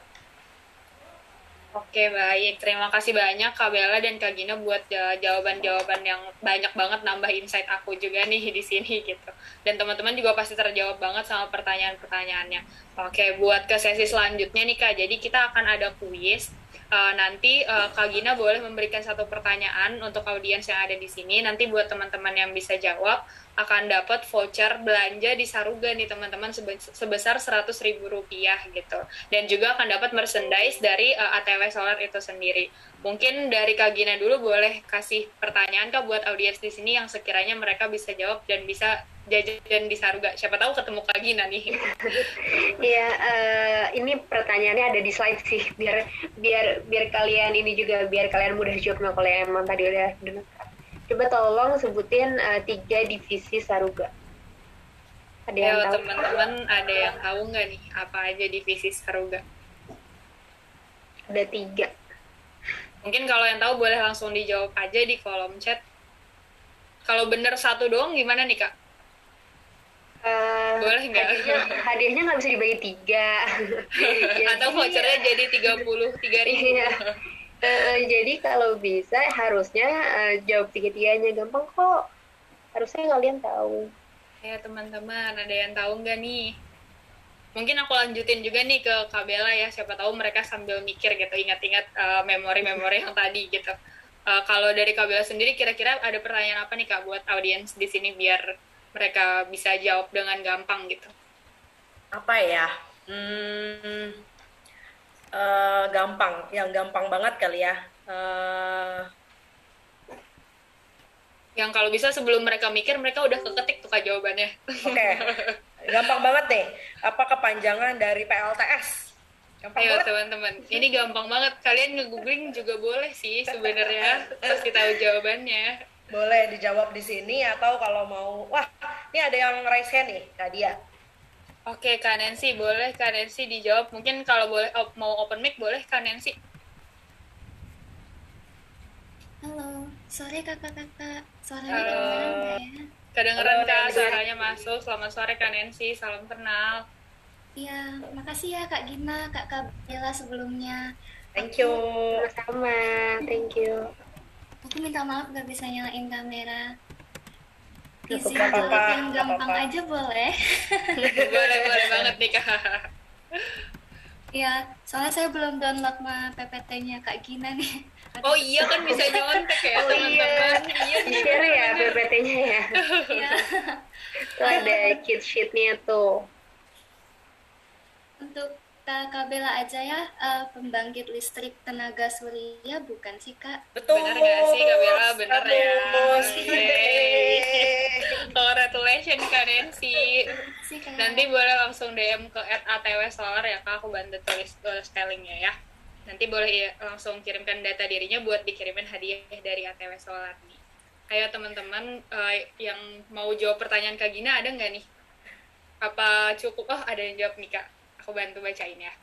Oke baik, terima kasih banyak Kak Bella dan Kak Gina buat jawaban-jawaban yang banyak banget nambah insight aku juga nih di sini gitu. Dan teman-teman juga pasti terjawab banget sama pertanyaan-pertanyaannya. Oke, buat ke sesi selanjutnya nih Kak, jadi kita akan ada kuis uh, nanti uh, Kak Gina boleh memberikan satu pertanyaan untuk audiens yang ada di sini. Nanti buat teman-teman yang bisa jawab akan dapat voucher belanja di Saruga nih teman-teman sebesar seratus ribu rupiah gitu. Dan juga akan dapat merchandise dari uh, ATW Solar itu sendiri. Mungkin dari Kak Gina dulu boleh kasih pertanyaan Kak buat audiens di sini yang sekiranya mereka bisa jawab dan bisa jajan di Saruga. Siapa tahu ketemu Kak Gina nih. Iya, uh, ini pertanyaannya ada di slide sih biar biar biar kalian ini juga biar kalian mudah jawab kalau emang tadi udah dengar. Coba tolong sebutin uh, tiga divisi Saruga. Ada yang tahu? teman-teman ada yang tahu nggak nih apa aja divisi Saruga? Ada tiga. Mungkin kalau yang tahu boleh langsung dijawab aja di kolom chat. Kalau bener satu doang gimana nih kak? Uh, boleh nggak? hadiahnya hadiahnya nggak bisa dibagi tiga. Atau vouchernya jadi tiga puluh tiga ribu. Iya. uh, jadi kalau bisa harusnya uh, jawab tiga tiganya gampang kok. Harusnya kalian tahu. Ya teman-teman ada yang tahu nggak nih? Mungkin aku lanjutin juga nih ke Kabela ya. Siapa tahu mereka sambil mikir gitu ingat-ingat uh, memori-memori yang tadi gitu. Uh, kalau dari Kabela sendiri kira-kira ada pertanyaan apa nih kak buat audiens di sini biar mereka bisa jawab dengan gampang gitu. Apa ya? Hmm, uh, gampang. Yang gampang banget kali ya. Uh, yang kalau bisa sebelum mereka mikir mereka udah keketik tuh kak jawabannya. Oke. Okay. gampang banget nih. Apa kepanjangan dari PLTS gampang Ayo teman-teman. Ini gampang banget. Kalian nge-googling juga boleh sih sebenarnya. Pasti tahu jawabannya boleh dijawab di sini atau kalau mau wah ini ada yang raise hand nih Kak Dia. Oke Kak Nancy boleh Kak Nancy dijawab. Mungkin kalau boleh op, mau open mic boleh Kak Nancy. Halo. Sore kakak-kakak. Suaranya kedengeran ya? Kedengeran Kak. Suaranya masuk. Selamat sore Kak Nancy. Salam kenal. Iya, makasih ya Kak Gina, Kak Kabela sebelumnya. Thank you. Sama-sama, thank you aku minta maaf gak bisa nyalain kamera isi jawab yang gampang apa -apa. aja boleh boleh boleh banget nih kak Ya, soalnya saya belum download mah PPT-nya Kak Gina nih. Oh iya kan bisa nyontek ya Oh iya. teman-teman. Iya Di share ya PPT-nya ya. Ya. Tuh ada cheat sheet-nya tuh. Untuk Kak Kabela aja ya, eh, pembangkit listrik tenaga surya bukan sih Kak? Betul. Benar nggak sih, Kak Bella? Benar ya. Congratulations Kak Nancy. Nanti boleh langsung DM ke @atw solar ya Kak, aku bantu tulis tulis spellingnya ya. Nanti boleh ya, langsung kirimkan data dirinya buat dikirimin hadiah dari ATW Solar nih. Ayo teman-teman eh, yang mau jawab pertanyaan Kak Gina ada nggak nih? Apa cukup? Oh ada yang jawab nih Kak. Aku bantu bacain ya.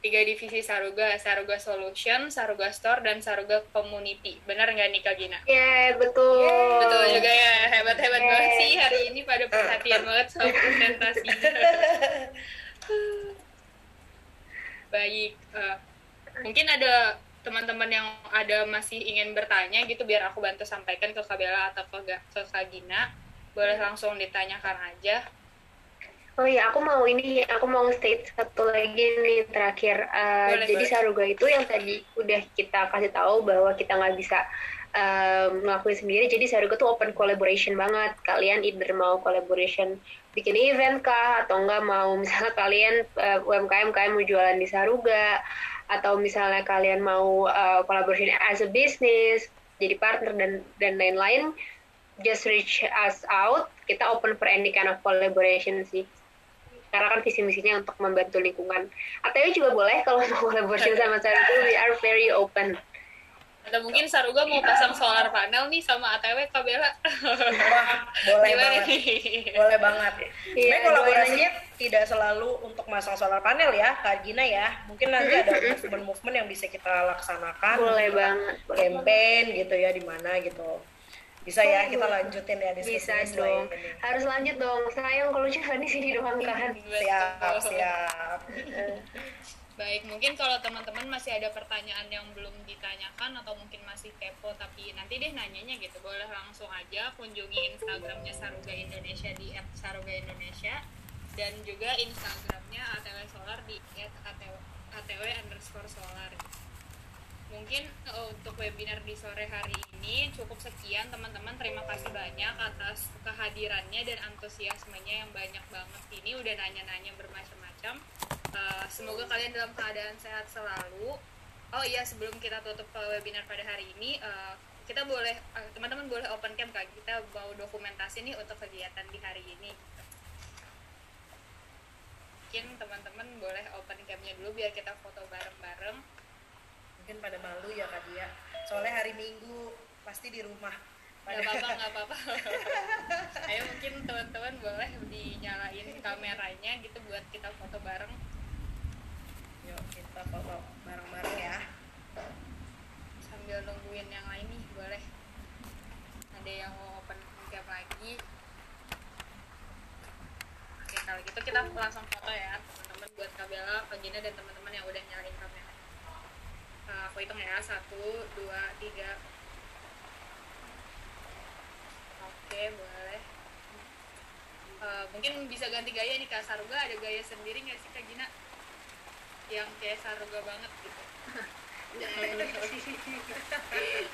Tiga divisi Saruga, Saruga Solution, Saruga Store, dan Saruga Community. Benar nggak nih Kak Gina? Ya, betul. Betul juga ya, hebat-hebat Yeay. banget sih hari ini pada perhatian banget sama presentasinya. Baik, eh, mungkin ada teman-teman yang ada masih ingin bertanya gitu biar aku bantu sampaikan ke Kabela atau ke, ke Kak Gina. Boleh langsung ditanyakan aja. Oh iya, aku mau ini, aku mau state satu lagi nih terakhir. Uh, Boleh, jadi boleh. Saruga itu yang tadi udah kita kasih tahu bahwa kita nggak bisa um, ngelakuin sendiri. Jadi Saruga tuh open collaboration banget. Kalian either mau collaboration bikin event kah, atau enggak mau misalnya kalian uh, UMKM kalian mau jualan di Saruga, atau misalnya kalian mau uh, collaboration as a business, jadi partner dan dan lain-lain. Just reach us out. Kita open for any kind of collaboration sih karena kan visi misinya untuk membantu lingkungan. ATW juga boleh kalau mau collaboration sama Saruga, we are very open. Atau mungkin Saruga mau pasang solar panel nih sama ATW Kabela. Wah, boleh Gimana banget. nih? Boleh banget. Iya, Sebenarnya kolaborasinya tidak selalu untuk masang solar panel ya, Kak Gina ya. Mungkin nanti ada movement-movement yang bisa kita laksanakan. Boleh banget. Campaign gitu ya di mana gitu. Bisa ya kita lanjutin ya Bisa diskusinya dong. ini. Harus lanjut dong. Sayang kalau cuma di sini doang kan. Siap, siap. Baik, mungkin kalau teman-teman masih ada pertanyaan yang belum ditanyakan atau mungkin masih kepo tapi nanti deh nanyanya gitu, boleh langsung aja kunjungi Instagramnya Saruga Indonesia di @saruga_indonesia dan juga Instagramnya ATW Solar di @atw atw underscore solar. Mungkin eh, untuk webinar di sore hari ini cukup sekian teman-teman. Terima kasih banyak atas kehadirannya dan antusiasmenya yang banyak banget. Ini udah nanya-nanya bermacam-macam. Eh, semoga kalian dalam keadaan sehat selalu. Oh iya, sebelum kita tutup ke webinar pada hari ini, eh, kita boleh eh, teman-teman boleh open cam kak. Kita mau dokumentasi nih untuk kegiatan di hari ini. Mungkin teman-teman boleh open camnya dulu biar kita foto bareng-bareng. Mungkin pada malu ya Kak Dia. Soalnya hari Minggu pasti di rumah. Gak apa-apa, gak apa-apa. Ayo mungkin teman-teman boleh dinyalain kameranya gitu buat kita foto bareng. Yuk kita foto bareng-bareng ya. Sambil nungguin yang lain nih, boleh. Ada yang mau open cam lagi. Oke, kalau gitu kita langsung foto ya, teman-teman buat Kabela, Pagina, dan teman-teman yang udah nyalain kamera. Eh, aku hitung ya, satu, dua, tiga. Oke, boleh. Eh, mungkin bisa ganti gaya nih Kak Saruga ada gaya sendiri nggak sih Kak Gina? Yang kayak Saruga banget gitu.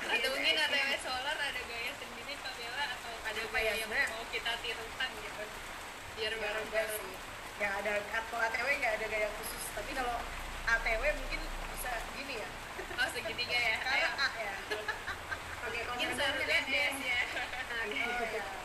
atau mungkin ATW Solar ada gaya sendiri Kak Bella atau ada Apa ya, gaya yang sebenarnya- mau kita tirukan gitu biar Ya, bareng-bareng. Yang ada kalau ATW nggak ada gaya khusus. Tapi kalau ATW mungkin bisa gini ya. Oh segitiga ya Karena. A ya. Oke, mungkin konser Saruga deh. S ya Oh, ya.